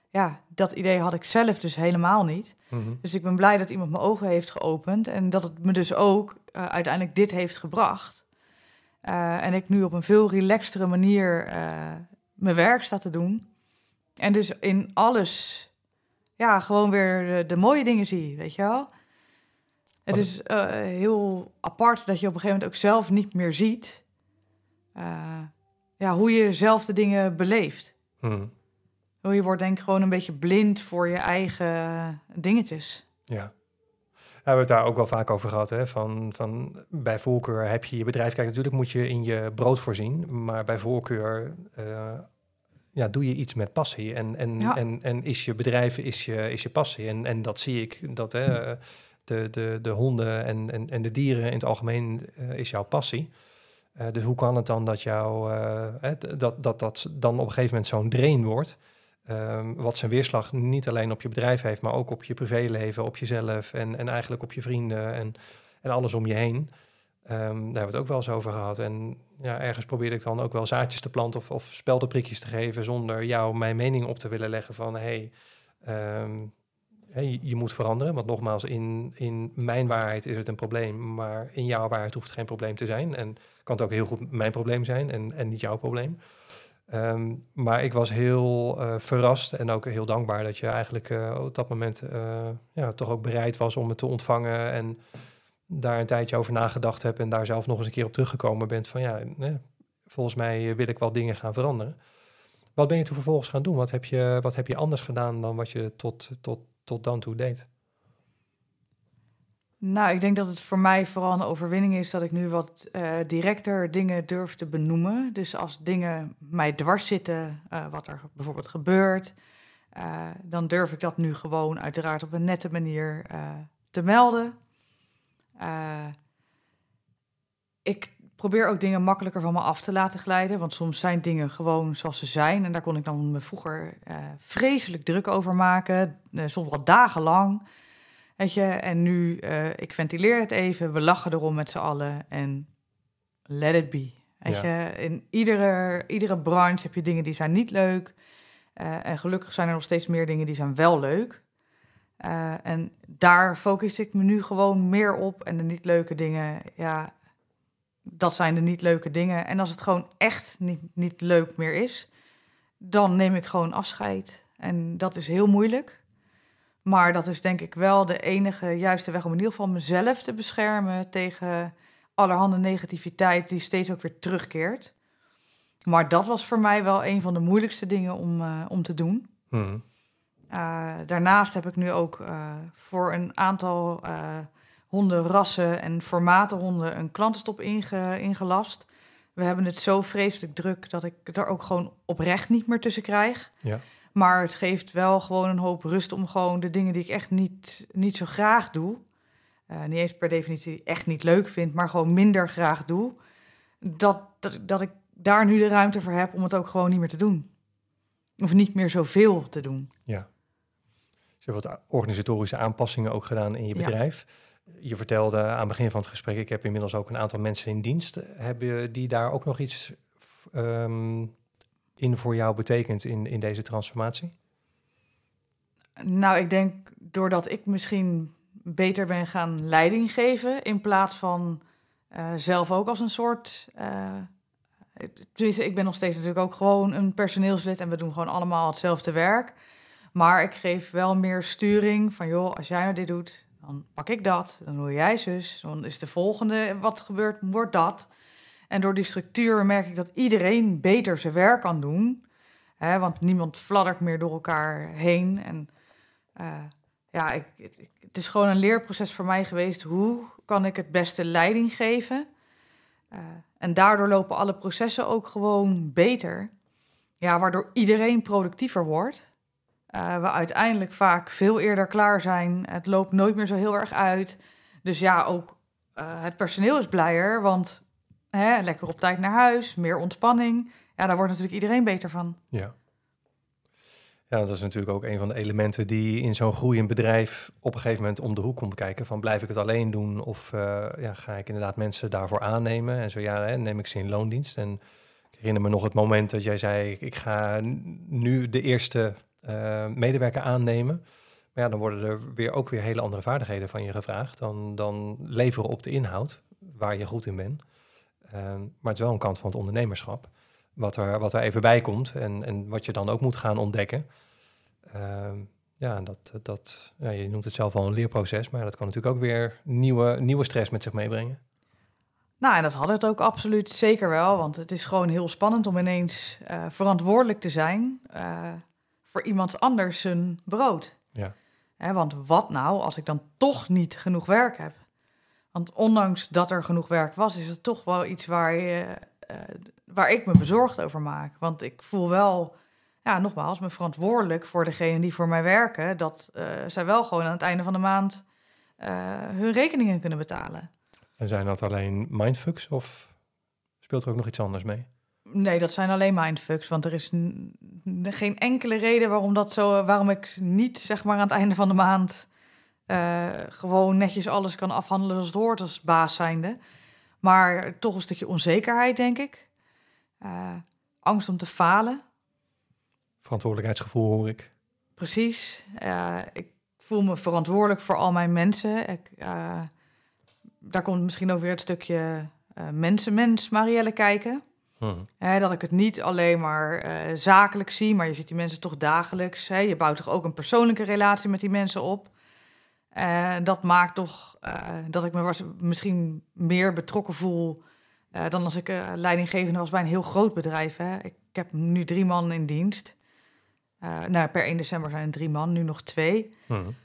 B: ja, dat idee had ik zelf dus helemaal niet. Mm -hmm. Dus ik ben blij dat iemand mijn ogen heeft geopend. En dat het me dus ook uh, uiteindelijk dit heeft gebracht. Uh, en ik nu op een veel relaxtere manier uh, mijn werk sta te doen. En dus in alles, ja, gewoon weer de, de mooie dingen zie, weet je wel. Het is uh, heel apart dat je op een gegeven moment ook zelf niet meer ziet ja, hoe je zelf de dingen beleeft.
A: Hmm.
B: Je wordt denk ik gewoon een beetje blind voor je eigen dingetjes.
A: Ja. We hebben het daar ook wel vaak over gehad. Hè? Van, van, bij voorkeur heb je je bedrijf. Kijk, natuurlijk moet je in je brood voorzien. Maar bij voorkeur uh, ja, doe je iets met passie. En, en,
B: Ja.
A: en, en is je bedrijf is je, is je passie. En, en dat zie ik. Dat hè, de, de, de honden en, en, en de dieren in het algemeen uh, is jouw passie. Uh, dus hoe kan het dan dat, jou, dat, dat dat dan op een gegeven moment zo'n drain wordt? Um, wat zijn weerslag niet alleen op je bedrijf heeft, maar ook op je privéleven, op jezelf en, en eigenlijk op je vrienden en, en alles om je heen. Um, daar hebben we het ook wel eens over gehad. En ja, ergens probeerde ik dan ook wel zaadjes te planten of, of speldenprikjes te geven zonder jou mijn mening op te willen leggen van hey, hey, je moet veranderen. Want nogmaals, in, in mijn waarheid is het een probleem, maar in jouw waarheid hoeft het geen probleem te zijn. En kan het ook heel goed mijn probleem zijn en, en niet jouw probleem. Um, maar ik was heel uh, verrast en ook heel dankbaar dat je eigenlijk uh, op dat moment uh, ja, toch ook bereid was om het te ontvangen en daar een tijdje over nagedacht hebt en daar zelf nog eens een keer op teruggekomen bent van ja, volgens mij wil ik wel dingen gaan veranderen. Wat ben je toen vervolgens gaan doen? Wat heb je, wat heb je anders gedaan dan wat je tot, tot, tot dan toe deed?
B: Nou, ik denk dat het voor mij vooral een overwinning is dat ik nu wat uh, directer dingen durf te benoemen. Dus als dingen mij dwars zitten, uh, wat er bijvoorbeeld gebeurt, uh, dan durf ik dat nu gewoon uiteraard op een nette manier te melden. ik probeer ook dingen makkelijker van me af te laten glijden, want soms zijn dingen gewoon zoals ze zijn. En daar kon ik dan me vroeger vreselijk druk over maken, soms wel dagenlang. Weet je, en nu, uh, ik ventileer het even, we lachen erom met z'n allen en let it be. Weet ja. je, in iedere, iedere branche heb je dingen die zijn niet leuk. Uh, en gelukkig zijn er nog steeds meer dingen die zijn wel leuk. Uh, en daar focus ik me nu gewoon meer op. En de niet leuke dingen, ja, dat zijn de niet leuke dingen. En als het gewoon echt niet, niet leuk meer is, dan neem ik gewoon afscheid. En dat is heel moeilijk. Maar dat is denk ik wel de enige juiste weg om in ieder geval mezelf te beschermen tegen allerhande negativiteit die steeds ook weer terugkeert. Maar dat was voor mij wel een van de moeilijkste dingen om, uh, om te doen.
A: Hmm.
B: Uh, daarnaast heb ik nu ook uh, voor een aantal hondenrassen en formaten honden een klantenstop inge, ingelast. We hebben het zo vreselijk druk dat ik het er ook gewoon oprecht niet meer tussen krijg.
A: Ja.
B: Maar het geeft wel gewoon een hoop rust om gewoon de dingen die ik echt niet, niet zo graag doe. Uh, niet eens per definitie echt niet leuk vind, maar gewoon minder graag doe. Dat, dat, dat ik daar nu de ruimte voor heb om het ook gewoon niet meer te doen. Of niet meer zoveel te doen.
A: Ja. Dus je hebt wat organisatorische aanpassingen ook gedaan in je bedrijf. Ja. Je vertelde aan het begin van het gesprek, ik heb inmiddels ook een aantal mensen in dienst. Hebben die daar ook nog iets um, in voor jou betekent in, in deze transformatie?
B: Nou, ik denk doordat ik misschien beter ben gaan leiding geven in plaats van eh, zelf ook als een soort. Uh, ik ben nog steeds natuurlijk ook gewoon een personeelslid en we doen gewoon allemaal hetzelfde werk. Maar ik geef wel meer sturing van, joh, als jij nou dit doet, dan pak ik dat. Dan doe jij zus. Dan is de volgende, wat gebeurt, wordt dat. En door die structuur merk ik dat iedereen beter zijn werk kan doen. Hè, want niemand fladdert meer door elkaar heen. En uh, ja, ik, het is gewoon een leerproces voor mij geweest. Hoe kan ik het beste leiding geven? Uh, en daardoor lopen alle processen ook gewoon beter. Ja, waardoor iedereen productiever wordt. Uh, we uiteindelijk vaak veel eerder klaar zijn. Het loopt nooit meer zo heel erg uit. Dus ja, ook het personeel is blijer, want hè, lekker op tijd naar huis, meer ontspanning. Ja, daar wordt natuurlijk iedereen beter van.
A: Ja. Ja, dat is natuurlijk ook een van de elementen die in zo'n groeiend bedrijf op een gegeven moment om de hoek komt kijken. Van blijf ik het alleen doen of uh, ja, ga ik inderdaad mensen daarvoor aannemen? En zo ja, hè, neem ik ze in loondienst. En ik herinner me nog het moment dat jij zei, ik ga nu de eerste uh, medewerker aannemen. Maar ja, dan worden er weer ook weer hele andere vaardigheden van je gevraagd. Dan, dan leveren op de inhoud, waar je goed in bent. Uh, maar het is wel een kant van het ondernemerschap. Wat er, wat er even bij komt en, en wat je dan ook moet gaan ontdekken. Uh, ja, dat, dat, ja, je noemt het zelf al een leerproces, maar dat kan natuurlijk ook weer nieuwe, nieuwe stress met zich meebrengen.
B: Nou, en dat had het ook absoluut zeker wel, want het is gewoon heel spannend om ineens uh, verantwoordelijk te zijn uh, voor iemand anders zijn brood.
A: Ja.
B: Hè, want wat nou als ik dan toch niet genoeg werk heb? Want ondanks dat er genoeg werk was, is het toch wel iets waar, je, uh, waar ik me bezorgd over maak. Want ik voel wel, ja, nogmaals, me verantwoordelijk voor degenen die voor mij werken, dat uh, zij wel gewoon aan het einde van de maand uh, hun rekeningen kunnen betalen.
A: En zijn dat alleen mindfucks of speelt er ook nog iets anders mee?
B: Nee, dat zijn alleen mindfucks. Want er is geen enkele reden waarom, dat zo, waarom ik niet zeg maar, aan het einde van de maand uh, gewoon netjes alles kan afhandelen als het hoort als baas zijnde. Maar toch een stukje onzekerheid, denk ik. Uh, angst om te falen.
A: Verantwoordelijkheidsgevoel hoor ik.
B: Precies. Uh, ik voel me verantwoordelijk voor al mijn mensen. Ik, daar komt misschien ook weer het stukje mensenmens Marielle kijken. Hmm. dat ik het niet alleen maar uh, zakelijk zie, maar je ziet die mensen toch dagelijks. Hè? Je bouwt toch ook een persoonlijke relatie met die mensen op. Uh, dat maakt toch uh, dat ik me misschien meer betrokken voel dan als ik leidinggevende was bij een heel groot bedrijf. Hè? Ik, ik heb nu drie man in dienst. nou, per 1 december zijn er drie man, nu nog twee. Hmm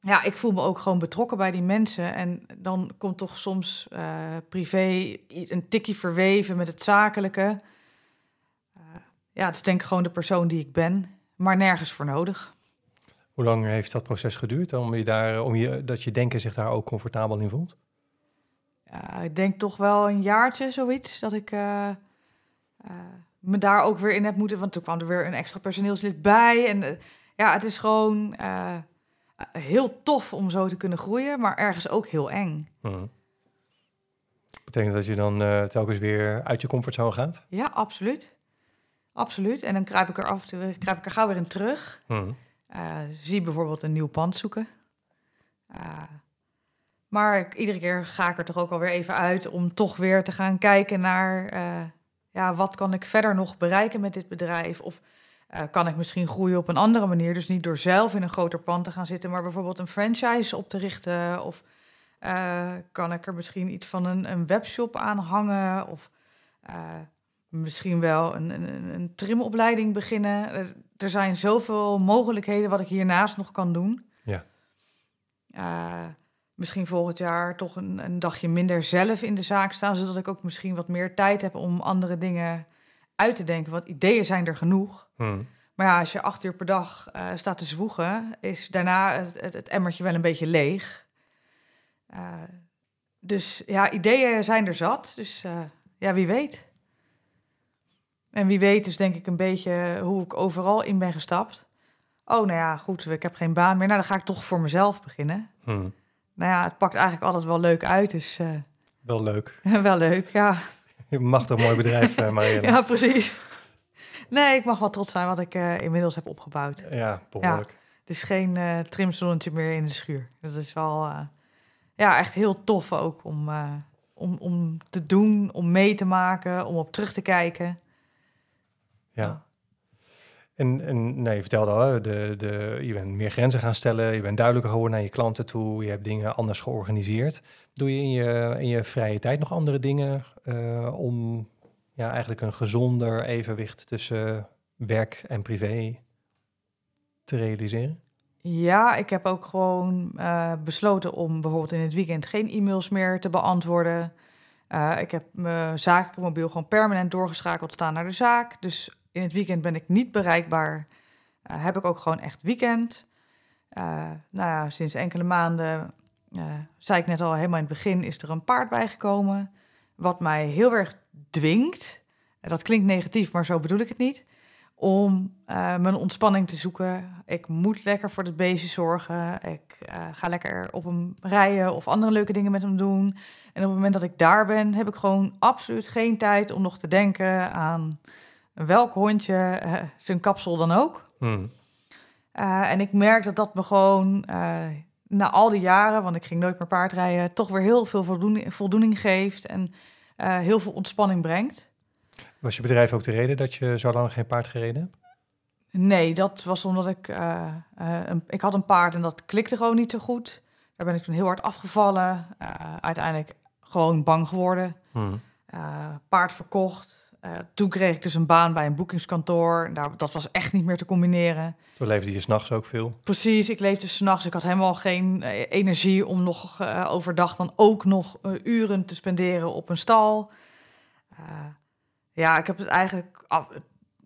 B: ja, ik voel me ook gewoon betrokken bij die mensen. En dan komt toch soms privé een tikje verweven met het zakelijke. Ja, het is denk ik gewoon de persoon die ik ben, maar nergens voor nodig.
A: Hoe lang heeft dat proces geduurd om je daar, om je, dat je denken zich daar ook comfortabel in voelt?
B: Ja, ik denk toch wel een jaartje zoiets dat ik uh, me daar ook weer in heb moeten. Want toen kwam er weer een extra personeelslid bij. En ja, het is gewoon heel tof om zo te kunnen groeien, maar ergens ook heel eng.
A: Hmm. Betekent dat je dan telkens weer uit je comfortzone gaat?
B: Ja, absoluut. Absoluut. En dan kruip ik er af en toe kruip ik er gauw weer in terug. Hmm. Uh, zie bijvoorbeeld een nieuw pand zoeken. Uh, maar ik, iedere keer ga ik er toch ook alweer even uit om toch weer te gaan kijken naar ja, wat kan ik verder nog bereiken met dit bedrijf? Of kan ik misschien groeien op een andere manier? Dus niet door zelf in een groter pand te gaan zitten, maar bijvoorbeeld een franchise op te richten. Of kan ik er misschien iets van een, een webshop aan hangen? Of misschien wel een, een, een, trimopleiding beginnen. Er zijn zoveel mogelijkheden wat ik hiernaast nog kan doen.
A: Ja.
B: misschien volgend jaar toch een, een dagje minder zelf in de zaak staan, zodat ik ook misschien wat meer tijd heb om andere dingen uit te denken. Want ideeën zijn er genoeg. Hmm. Maar ja, als je acht uur per dag uh, staat te zwoegen, is daarna het, het, het, emmertje wel een beetje leeg. Uh, dus ja, ideeën zijn er zat. Dus ja, wie weet. En wie weet is denk ik een beetje hoe ik overal in ben gestapt. Oh, nou ja, goed, ik heb geen baan meer. Nou, dan ga ik toch voor mezelf beginnen. Hmm. Nou ja, het pakt eigenlijk altijd wel leuk uit, dus...
A: wel leuk.
B: wel leuk, ja.
A: Een machtig mooi bedrijf, uh, Marielle.
B: ja, precies. Nee, ik mag wel trots zijn wat ik uh, inmiddels heb opgebouwd.
A: Ja, behoorlijk. Ja,
B: het is geen uh, trimzonnetje meer in de schuur. Dat is wel... ja, echt heel tof ook om, eh, om, om te doen, om mee te maken, om op terug te kijken.
A: Ja. En, en nee, je vertelde al, de, de, je bent meer grenzen gaan stellen, je bent duidelijker geworden naar je klanten toe, je hebt dingen anders georganiseerd. Doe je in je, in je vrije tijd nog andere dingen eh, om ja, eigenlijk een gezonder evenwicht tussen werk en privé te realiseren?
B: Ja, ik heb ook gewoon eh, besloten om bijvoorbeeld in het weekend geen e-mails meer te beantwoorden. Uh, ik heb mijn zakelijke mobiel gewoon permanent doorgeschakeld staan naar de zaak. Dus in het weekend ben ik niet bereikbaar. Uh, heb ik ook gewoon echt weekend. nou ja, sinds enkele maanden, zei ik net al helemaal in het begin, is er een paard bijgekomen. Wat mij heel erg dwingt. Dat klinkt negatief, maar zo bedoel ik het niet om mijn ontspanning te zoeken. Ik moet lekker voor het beestje zorgen. Ik ga lekker op hem rijden of andere leuke dingen met hem doen. En op het moment dat ik daar ben, heb ik gewoon absoluut geen tijd om nog te denken aan welk hondje uh, zijn kapsel dan ook. Hmm. en ik merk dat dat me gewoon na al die jaren, want ik ging nooit meer paardrijden, toch weer heel veel voldoening, voldoening geeft en heel veel ontspanning brengt.
A: Was je bedrijf ook de reden dat je zo lang geen paard gereden hebt?
B: Nee, dat was omdat ik... Uh, uh, een, ik had een paard en dat klikte gewoon niet zo goed. Daar ben ik toen heel hard afgevallen. Uh, uiteindelijk gewoon bang geworden. Hmm. paard verkocht. Toen kreeg ik dus een baan bij een boekingskantoor. Daar, dat was echt niet meer te combineren.
A: Toen leefde je s'nachts ook veel?
B: Precies, ik leefde s'nachts. Ik had helemaal geen energie om nog overdag dan ook nog uren te spenderen op een stal. Ja, ik heb het eigenlijk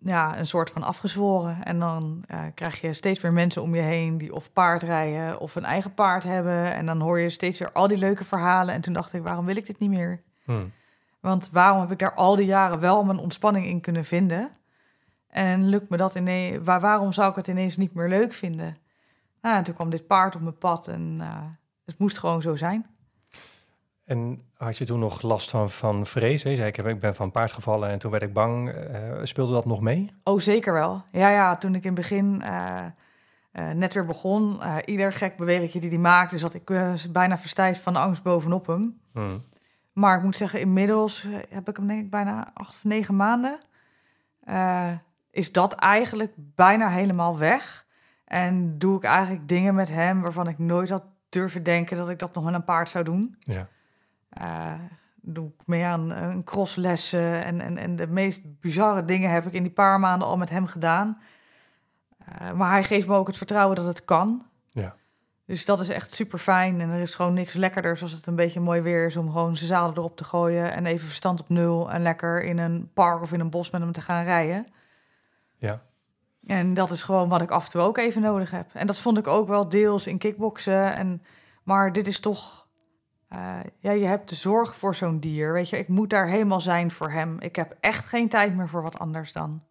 B: ja, een soort van afgezworen. En dan krijg je steeds meer mensen om je heen die of paard rijden of een eigen paard hebben. En dan hoor je steeds weer al die leuke verhalen. En toen dacht ik, waarom wil ik dit niet meer? Hmm. Want waarom heb ik daar al die jaren wel mijn ontspanning in kunnen vinden? En lukt me dat ineens, waar, waarom zou ik het ineens niet meer leuk vinden? Nou, en toen kwam dit paard op mijn pad en uh, het moest gewoon zo zijn.
A: En had je toen nog last van, van vrees? Hè? Zei ik, ik ben van paard gevallen en toen werd ik bang. Uh, speelde dat nog mee?
B: Oh, zeker wel. Ja, ja toen ik in het begin uh, uh, net weer begon, ieder gek bewegingje die hij maakte, zat ik bijna verstijfd van angst bovenop hem. Hmm. Maar ik moet zeggen, inmiddels heb ik hem denk ik bijna acht of negen maanden. is dat eigenlijk bijna helemaal weg. En doe ik eigenlijk dingen met hem waarvan ik nooit had durven denken dat ik dat nog met een paard zou doen. Ja. Uh, doe ik mee aan een crosslessen en, en, en de meest bizarre dingen heb ik in die paar maanden al met hem gedaan. Uh, maar hij geeft me ook het vertrouwen dat het kan. Ja. Dus dat is echt super fijn. En er is gewoon niks lekkerder als het een beetje mooi weer is om gewoon zijn zadel erop te gooien en even verstand op nul en lekker in een park of in een bos met hem te gaan rijden. Ja. En dat is gewoon wat ik af en toe ook even nodig heb. En dat vond ik ook wel deels in kickboksen. En, maar dit is toch uh, ja, je hebt de zorg voor zo'n dier. Weet je, ik moet daar helemaal zijn voor hem. Ik heb echt geen tijd meer voor wat anders dan.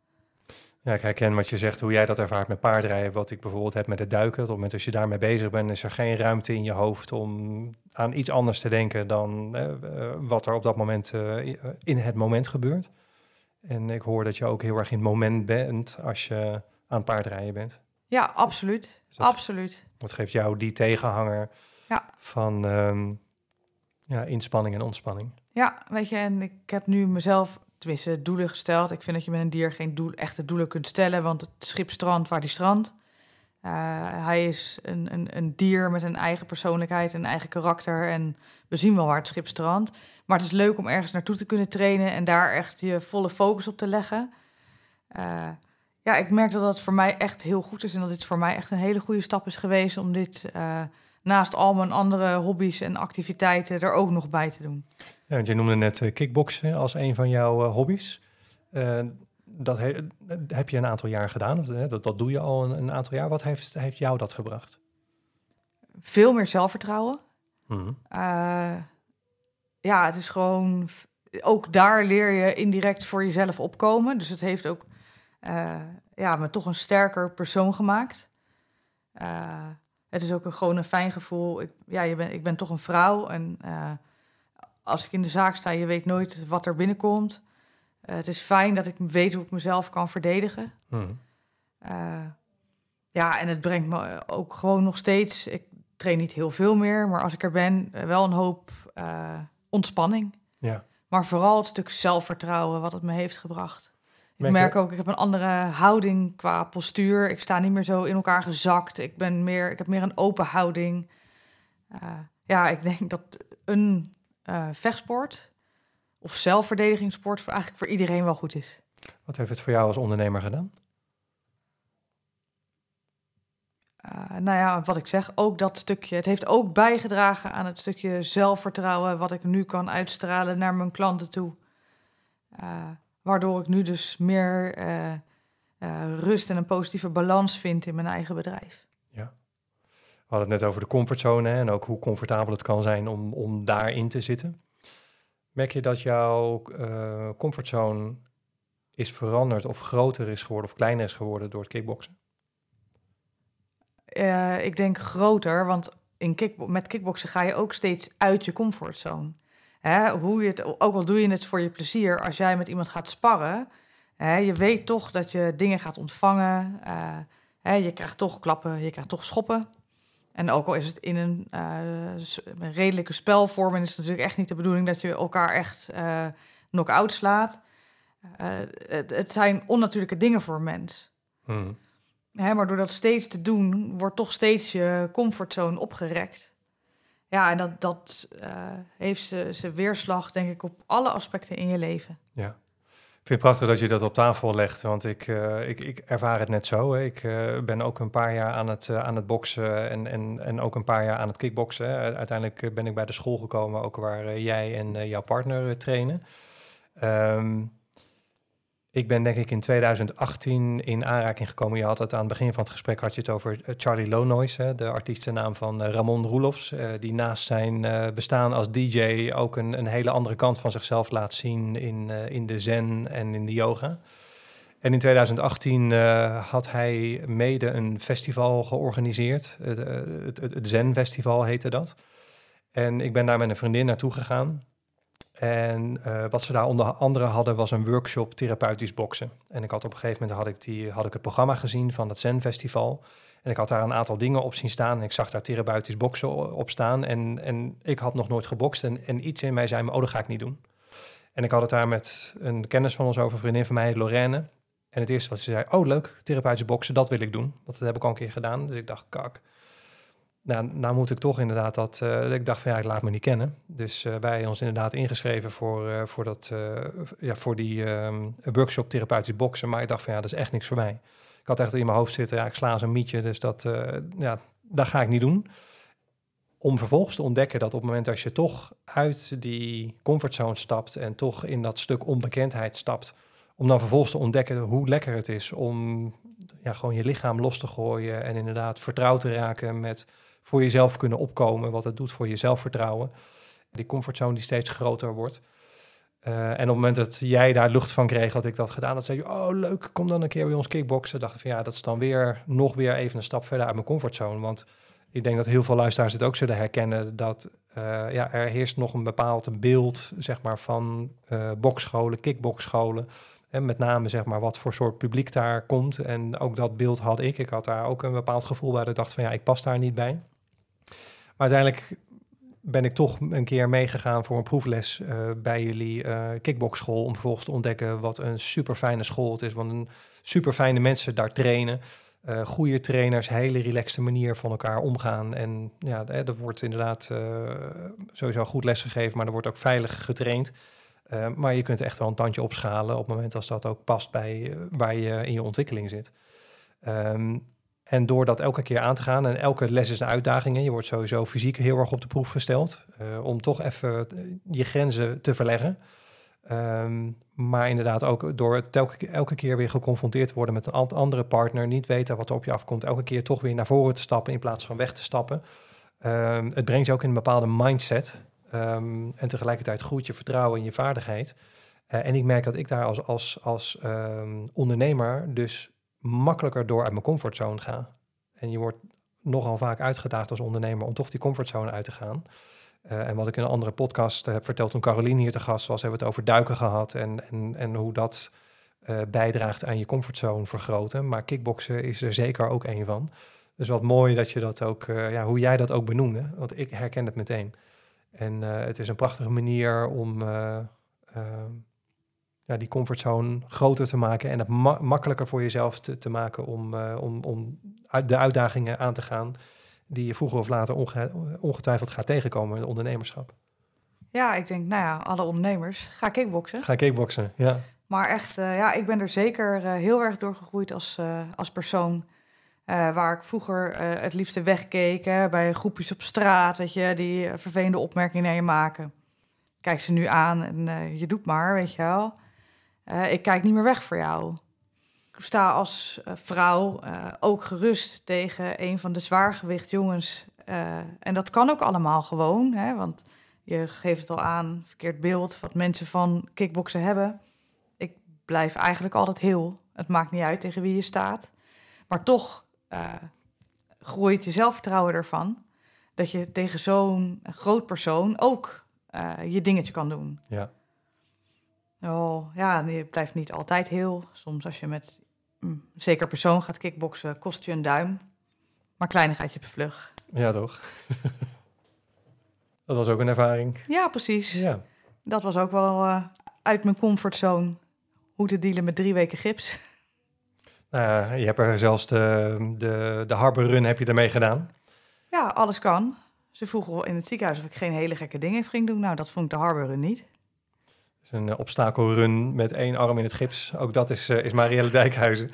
A: Ja, ik herken wat je zegt, hoe jij dat ervaart met paardrijden. Wat ik bijvoorbeeld heb met het duiken. Op het moment dat je daarmee bezig bent, is er geen ruimte in je hoofd om aan iets anders te denken dan eh, eh wat er op dat moment uh, in het moment gebeurt. En ik hoor dat je ook heel erg in het moment bent als je aan paardrijden bent.
B: Ja, absoluut. Dus dat, absoluut.
A: Wat geeft jou die tegenhanger ja. van um, ja, inspanning en ontspanning.
B: Ja, weet je, en ik heb nu mezelf, tenminste, doelen gesteld. Ik vind dat je met een dier geen doel, echte doelen kunt stellen, want het schip strandt waar die strandt. Uh, hij is een, een, een, dier met een eigen persoonlijkheid, een eigen karakter. En we zien wel waar het schip strandt. Maar het is leuk om ergens naartoe te kunnen trainen en daar echt je volle focus op te leggen. Uh, ja, ik merk dat dat voor mij echt heel goed is en dat dit voor mij echt een hele goede stap is geweest om dit uh, naast al mijn andere hobby's en activiteiten er ook nog bij te doen.
A: Ja, want je noemde net uh, kickboksen als een van jouw uh, hobby's. Uh, dat heb je een aantal jaar gedaan, of, dat, dat doe je al een, een, aantal jaar. Wat heeft, heeft jou dat gebracht?
B: Veel meer zelfvertrouwen. Mm ja, het is gewoon... Ook daar leer je indirect voor jezelf opkomen. Dus het heeft ook ja, me toch een sterker persoon gemaakt het is ook een, gewoon een fijn gevoel. Ik, ja, je ben, ik ben toch een vrouw en uh, als ik in de zaak sta, je weet nooit wat er binnenkomt. Uh, het is fijn dat ik weet hoe ik mezelf kan verdedigen. Mm. Uh, ja, en het brengt me ook gewoon nog steeds. Ik, train niet heel veel meer, maar als ik er ben, eh, wel een hoop eh, ontspanning.
A: Ja.
B: Maar vooral het stuk zelfvertrouwen wat het me heeft gebracht. Ik
A: Merk
B: ook, ik heb een andere houding qua postuur. Ik sta niet meer zo in elkaar gezakt. Ik, ben meer, ik heb meer een open houding. Eh, ja, ik denk dat een eh, vechtsport of zelfverdedigingssport voor, eigenlijk voor iedereen wel goed is.
A: Wat heeft het voor jou als ondernemer gedaan?
B: Eh, nou ja, wat ik zeg, ook dat stukje. Het heeft ook bijgedragen aan het stukje zelfvertrouwen wat ik nu kan uitstralen naar mijn klanten toe. Waardoor ik nu dus meer eh, eh, rust en een positieve balans vind in mijn eigen bedrijf.
A: We hadden het net over de comfortzone hè, en ook hoe comfortabel het kan zijn om, om daarin te zitten. Merk je dat jouw eh, comfortzone is veranderd of groter is geworden of kleiner is geworden door het kickboksen?
B: Ik denk groter, want in met kickboksen ga je ook steeds uit je comfortzone. Hè, hoe je het, ook al doe je het voor je plezier, als jij met iemand gaat sparren, hè, je weet toch dat je dingen gaat ontvangen. eh, hè, je krijgt toch klappen, je krijgt toch schoppen. En ook al is het in een, eh, redelijke spelvorm, en is het natuurlijk echt niet de bedoeling dat je elkaar echt eh knock-out slaat. Het, het zijn onnatuurlijke dingen voor een mens.
A: Hmm.
B: Hè, maar door dat steeds te doen, wordt toch steeds je comfortzone opgerekt. Ja, en dat, dat eh, heeft zijn weerslag, denk ik, op alle aspecten in je leven.
A: Ja. Ik vind het prachtig dat je dat op tafel legt, want ik, eh, ik, ik ervaar het net zo. Ik eh, ben ook een paar jaar aan het, aan het boksen en, en, en ook een paar jaar aan het kickboksen. Uiteindelijk ben ik bij de school gekomen, ook waar jij en jouw partner trainen. Ehm, ik ben denk ik in 2018 in aanraking gekomen. Je had het aan het begin van het gesprek had je het over eh, Charlie Lonois, de artiestennaam van eh, Ramon Roelofs, eh, die naast zijn bestaan als DJ ook een, een hele andere kant van zichzelf laat zien in, in de zen en in de yoga. En in 2018 eh, had hij mede een festival georganiseerd. Het, het, het Zen Festival heette dat. En ik ben daar met een vriendin naartoe gegaan. En eh, wat ze daar onder andere hadden was een workshop therapeutisch boksen. En ik had op een gegeven moment had ik, die, had ik het programma gezien van het Zen Festival. En ik had daar een aantal dingen op zien staan. Ik zag daar therapeutisch boksen op staan. En, en ik had nog nooit gebokst. En, en iets in mij zei me, oh, dat ga ik niet doen. En ik had het daar met een kennis van ons over, een vriendin van mij, Lorraine. En het eerste wat ze zei, oh leuk, therapeutisch boksen, dat wil ik doen. Want dat heb ik al een keer gedaan. Dus ik dacht, kak. Nou, nou moet ik toch inderdaad dat... eh, ik dacht van ja, ik laat me niet kennen. Dus eh, wij ons inderdaad ingeschreven voor, eh, voor, dat, ja, voor die ehm, workshop therapeutisch boksen. Maar ik dacht van ja, dat is echt niks voor mij. Ik had echt in mijn hoofd zitten, ja, ik sla zo'n mietje. Dus dat, ja, dat ga ik niet doen. Om vervolgens te ontdekken dat op het moment als je toch uit die comfortzone stapt... en toch in dat stuk onbekendheid stapt... om dan vervolgens te ontdekken hoe lekker het is om ja, gewoon je lichaam los te gooien... en inderdaad vertrouwd te raken met voor jezelf kunnen opkomen... wat het doet voor je zelfvertrouwen. Die comfortzone die steeds groter wordt... Eh, en op het moment dat jij daar lucht van kreeg, had ik dat gedaan. Dat zei je, oh leuk, kom dan een keer bij ons kickboksen. Dacht ik van ja, dat is dan weer nog weer even een stap verder uit mijn comfortzone. Want ik denk dat heel veel luisteraars het ook zullen herkennen. Dat eh, ja, er heerst nog een bepaald beeld, zeg maar, van eh bokscholen, kickbokscholen. En met name, zeg maar, wat voor soort publiek daar komt. En ook dat beeld had ik. Ik had daar ook een bepaald gevoel bij. Dat ik dacht van ja, ik pas daar niet bij. Uiteindelijk ben ik toch een keer meegegaan voor een proefles eh, bij jullie eh kickboxschool. Om vervolgens te ontdekken wat een super fijne school het is. Want een super fijne mensen daar trainen. eh goede trainers, hele relaxte manier van elkaar omgaan. En ja, er wordt inderdaad sowieso goed lesgegeven, maar er wordt ook veilig getraind. Maar je kunt echt wel een tandje opschalen op het moment als dat ook past bij waar je in je ontwikkeling zit. Ehm, en door dat elke keer aan te gaan, en elke les is een uitdaging. hè, Je wordt sowieso fysiek heel erg op de proef gesteld. eh, om toch even eh, je grenzen te verleggen. Ehm, maar inderdaad ook door het elke, elke keer weer geconfronteerd te worden met een an- andere partner. Niet weten wat er op je afkomt. Elke keer toch weer naar voren te stappen in plaats van weg te stappen. Ehm, het brengt je ook in een bepaalde mindset. Ehm, en tegelijkertijd groeit je vertrouwen in je vaardigheid. Eh, en ik merk dat ik daar als, als, als ondernemer dus makkelijker door uit mijn comfortzone ga. En je wordt nogal vaak uitgedaagd als ondernemer om toch die comfortzone uit te gaan. Eh, en wat ik in een andere podcast eh, heb verteld toen Caroline hier te gast was, hebben we het over duiken gehad en, en, en hoe dat eh, bijdraagt aan je comfortzone vergroten. Maar kickboksen is er zeker ook een van. Dus wat mooi dat je dat ook, ja, hoe jij dat ook benoemde, want ik herken het meteen. En het is een prachtige manier om uh, ja, die comfortzone groter te maken en het ma makkelijker voor jezelf te, te maken om, om, om uit de uitdagingen aan te gaan die je vroeger of later onge ongetwijfeld gaat tegenkomen in het ondernemerschap.
B: Ja, ik denk, nou ja, alle ondernemers, ga kickboksen.
A: Ga kickboksen, ja.
B: Maar echt, ja, ik ben er zeker heel erg door gegroeid als, als persoon. Waar ik vroeger het liefste wegkeek hè, bij groepjes op straat, weet je, die vervelende opmerkingen naar je maken. Kijk ze nu aan en je doet maar, weet je wel. Ik kijk niet meer weg voor jou. Ik sta als vrouw ook gerust tegen een van de zwaargewicht jongens. en dat kan ook allemaal gewoon, hè, want je geeft het al aan, verkeerd beeld wat mensen van kickboksen hebben. Ik blijf eigenlijk altijd heel. Het maakt niet uit tegen wie je staat. Maar toch groeit je zelfvertrouwen ervan. Dat je tegen zo'n groot persoon ook je dingetje kan doen.
A: Ja.
B: Oh, ja, je blijft niet altijd heel. Soms als je met mm, een zeker persoon gaat kickboksen, kost je een duim. Maar kleinigheidje per vlug.
A: Ja, toch? dat was ook een ervaring.
B: Ja, precies.
A: Ja.
B: Dat was ook wel uh, uit mijn comfortzone. Hoe te dealen met drie weken gips.
A: Nou, je hebt er zelfs de, de, de Harbor Run heb je ermee gedaan.
B: Ja, alles kan. Ze vroegen in het ziekenhuis of ik geen hele gekke dingen ging doen. Nou, dat vond ik de Harbor Run niet.
A: Is een uh, obstakelrun met één arm in het gips. Ook dat is, uh, is Marielle Dijkhuizen.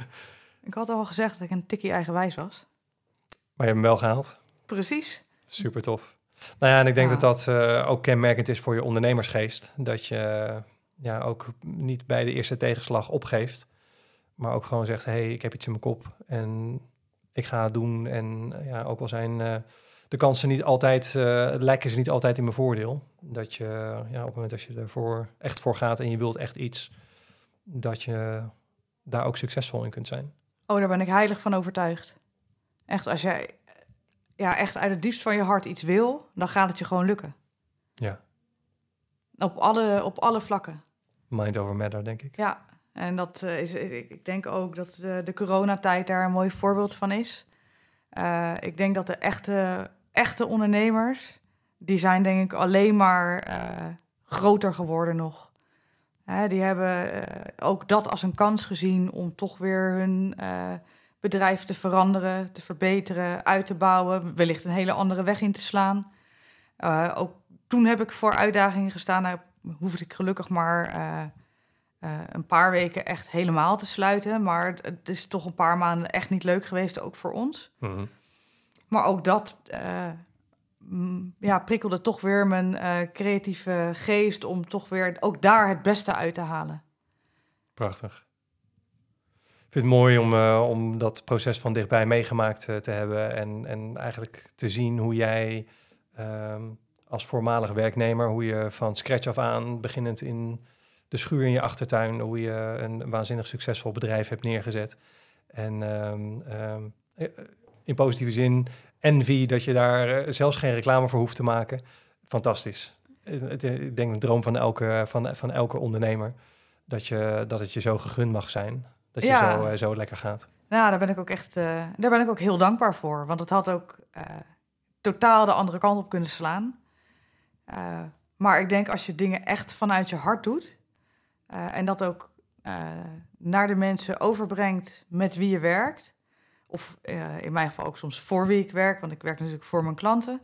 B: ik had al gezegd dat ik een tikkie eigenwijs was.
A: Maar je hebt hem wel gehaald.
B: Precies.
A: Super tof. Nou ja, en ik denk ja. dat dat uh, ook kenmerkend is voor je ondernemersgeest. Dat je ja, ook niet bij de eerste tegenslag opgeeft. Maar ook gewoon zegt, hey, ik heb iets in mijn kop en ik ga het doen. En ja, ook al zijn uh, de kansen niet altijd, uh, lijken ze niet altijd in mijn voordeel. Dat je ja, op het moment dat je ervoor echt voor gaat en je wilt echt iets, dat je daar ook succesvol in kunt zijn.
B: Oh, daar ben ik heilig van overtuigd. Echt, als jij ja, echt uit het diepst van je hart iets wil, dan gaat het je gewoon lukken.
A: Ja.
B: Op alle, op alle vlakken.
A: Mind over matter, denk ik.
B: Ja, en dat uh, is, ik denk ook dat uh, de coronatijd daar een mooi voorbeeld van is. Uh, ik denk dat de echte, echte ondernemers, die zijn denk ik alleen maar groter geworden nog. Hè, die hebben ook dat als een kans gezien om toch weer hun bedrijf te veranderen, te verbeteren, uit te bouwen, wellicht een hele andere weg in te slaan. ook toen heb ik voor uitdagingen gestaan. Nou, hoefde ik gelukkig maar een paar weken echt helemaal te sluiten. Maar het is toch een paar maanden echt niet leuk geweest, ook voor ons.
A: -hmm.
B: Maar ook dat uh, ja, prikkelde toch weer mijn uh, creatieve geest om toch weer ook daar het beste uit te halen.
A: Prachtig. Ik vind het mooi om, om dat proces van dichtbij meegemaakt te hebben en, en eigenlijk te zien hoe jij um, als voormalig werknemer, hoe je van scratch af aan, beginnend in de schuur in je achtertuin, hoe je een waanzinnig succesvol bedrijf hebt neergezet. En um, um, in positieve zin, envy dat je daar zelfs geen reclame voor hoeft te maken. Fantastisch. Ik denk een droom van elke, van, van elke ondernemer. Dat, je, dat het je zo gegund mag zijn. Dat je ja. zo, zo lekker gaat.
B: Nou, daar ben ik ook echt uh, daar ben ik ook heel dankbaar voor. Want het had ook uh, totaal de andere kant op kunnen slaan. maar ik denk als je dingen echt vanuit je hart doet, en dat ook naar de mensen overbrengt met wie je werkt. Of uh, in mijn geval ook soms voor wie ik werk, want ik werk natuurlijk voor mijn klanten.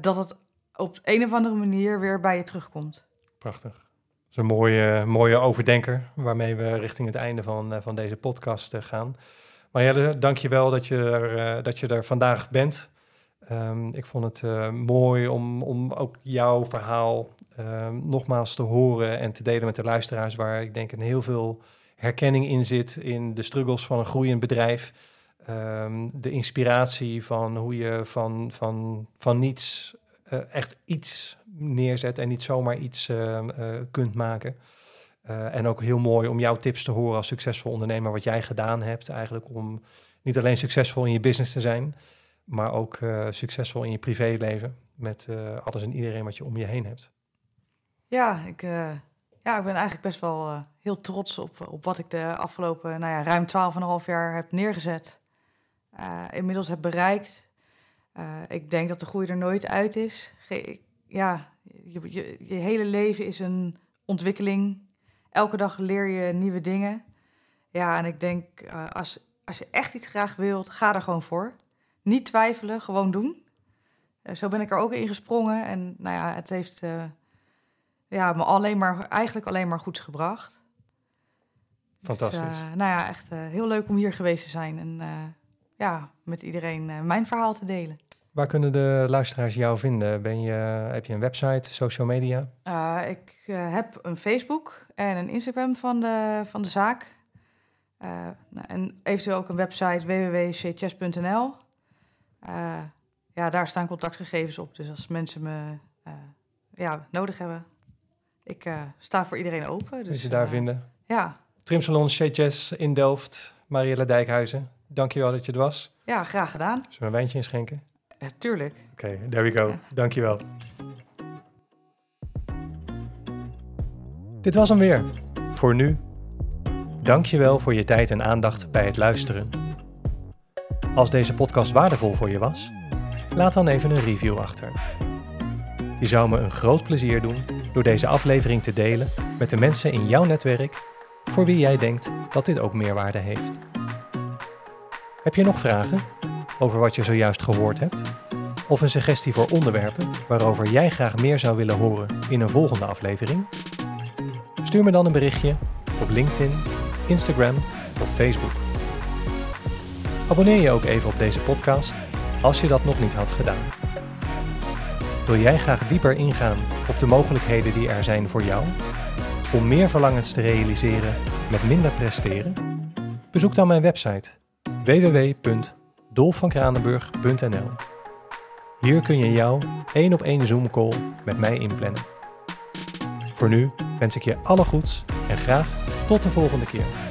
B: dat het op een of andere manier weer bij je terugkomt.
A: Prachtig. Dat is een mooie, mooie overdenker waarmee we richting het einde van, van deze podcast gaan. Maar ja, dank je wel dat je er, dat je er vandaag bent. Um, ik vond het mooi om, om ook jouw verhaal um, nogmaals te horen en te delen met de luisteraars, waar ik denk een heel veel herkenning in zit in de struggles van een groeiend bedrijf. Um, de inspiratie van hoe je van, van, van niets uh, echt iets neerzet en niet zomaar iets uh, kunt maken. en ook heel mooi om jouw tips te horen als succesvol ondernemer, wat jij gedaan hebt eigenlijk om niet alleen succesvol in je business te zijn, maar ook succesvol in je privéleven met alles en iedereen wat je om je heen hebt.
B: Ja, ik, ja, ik ben eigenlijk best wel heel trots op, op wat ik de afgelopen nou ja, ruim 12,5 jaar heb neergezet. Eh, inmiddels heb bereikt. Eh, ik denk dat de groei er nooit uit is. Ge- ja, je, je, je hele leven is een ontwikkeling. Elke dag leer je nieuwe dingen. Ja, en ik denk, eh, als, als je echt iets graag wilt, ga er gewoon voor. Niet twijfelen, gewoon doen. Zo ben ik er ook in gesprongen. En nou ja, het heeft ja, me alleen maar, eigenlijk alleen maar goeds gebracht.
A: Fantastisch.
B: Dus, eh, nou ja, echt heel leuk om hier geweest te zijn. En ja, met iedereen eh, mijn verhaal te delen.
A: Waar kunnen de luisteraars jou vinden? Ben je, heb je een website, social media?
B: Eh, ik eh, heb een Facebook en een Instagram van de, van de zaak. Nou, en eventueel ook een website www.chess.nl. Eh, ja, daar staan contactgegevens op. Dus als mensen me ja, nodig hebben, ik sta voor iedereen open. Dus,
A: Dus je daar vinden?
B: Ja,
A: Trimsalon Chess in Delft, Marielle Dijkhuizen. Dankjewel dat je er was.
B: ja, graag gedaan.
A: Zullen we een wijntje inschenken?
B: Eh, tuurlijk.
A: Oké, there we go. Dankjewel. Dit was hem weer. Voor nu. Dankjewel voor je tijd en aandacht bij het luisteren. Als deze podcast waardevol voor je was, laat dan even een review achter. Je zou me een groot plezier doen door deze aflevering te delen met de mensen in jouw netwerk voor wie jij denkt dat dit ook meerwaarde heeft. Heb je nog vragen over wat je zojuist gehoord hebt? Of een suggestie voor onderwerpen waarover jij graag meer zou willen horen in een volgende aflevering? Stuur me dan een berichtje op LinkedIn, Instagram of Facebook. Abonneer je ook even op deze podcast als je dat nog niet had gedaan. Wil jij graag dieper ingaan op de mogelijkheden die er zijn voor jou om meer verlangens te realiseren met minder presteren? Bezoek dan mijn website www.dolfvankranenburg.nl hier kun je jouw één op één Zoom call met mij inplannen. Voor nu wens ik je alle goeds en graag tot de volgende keer.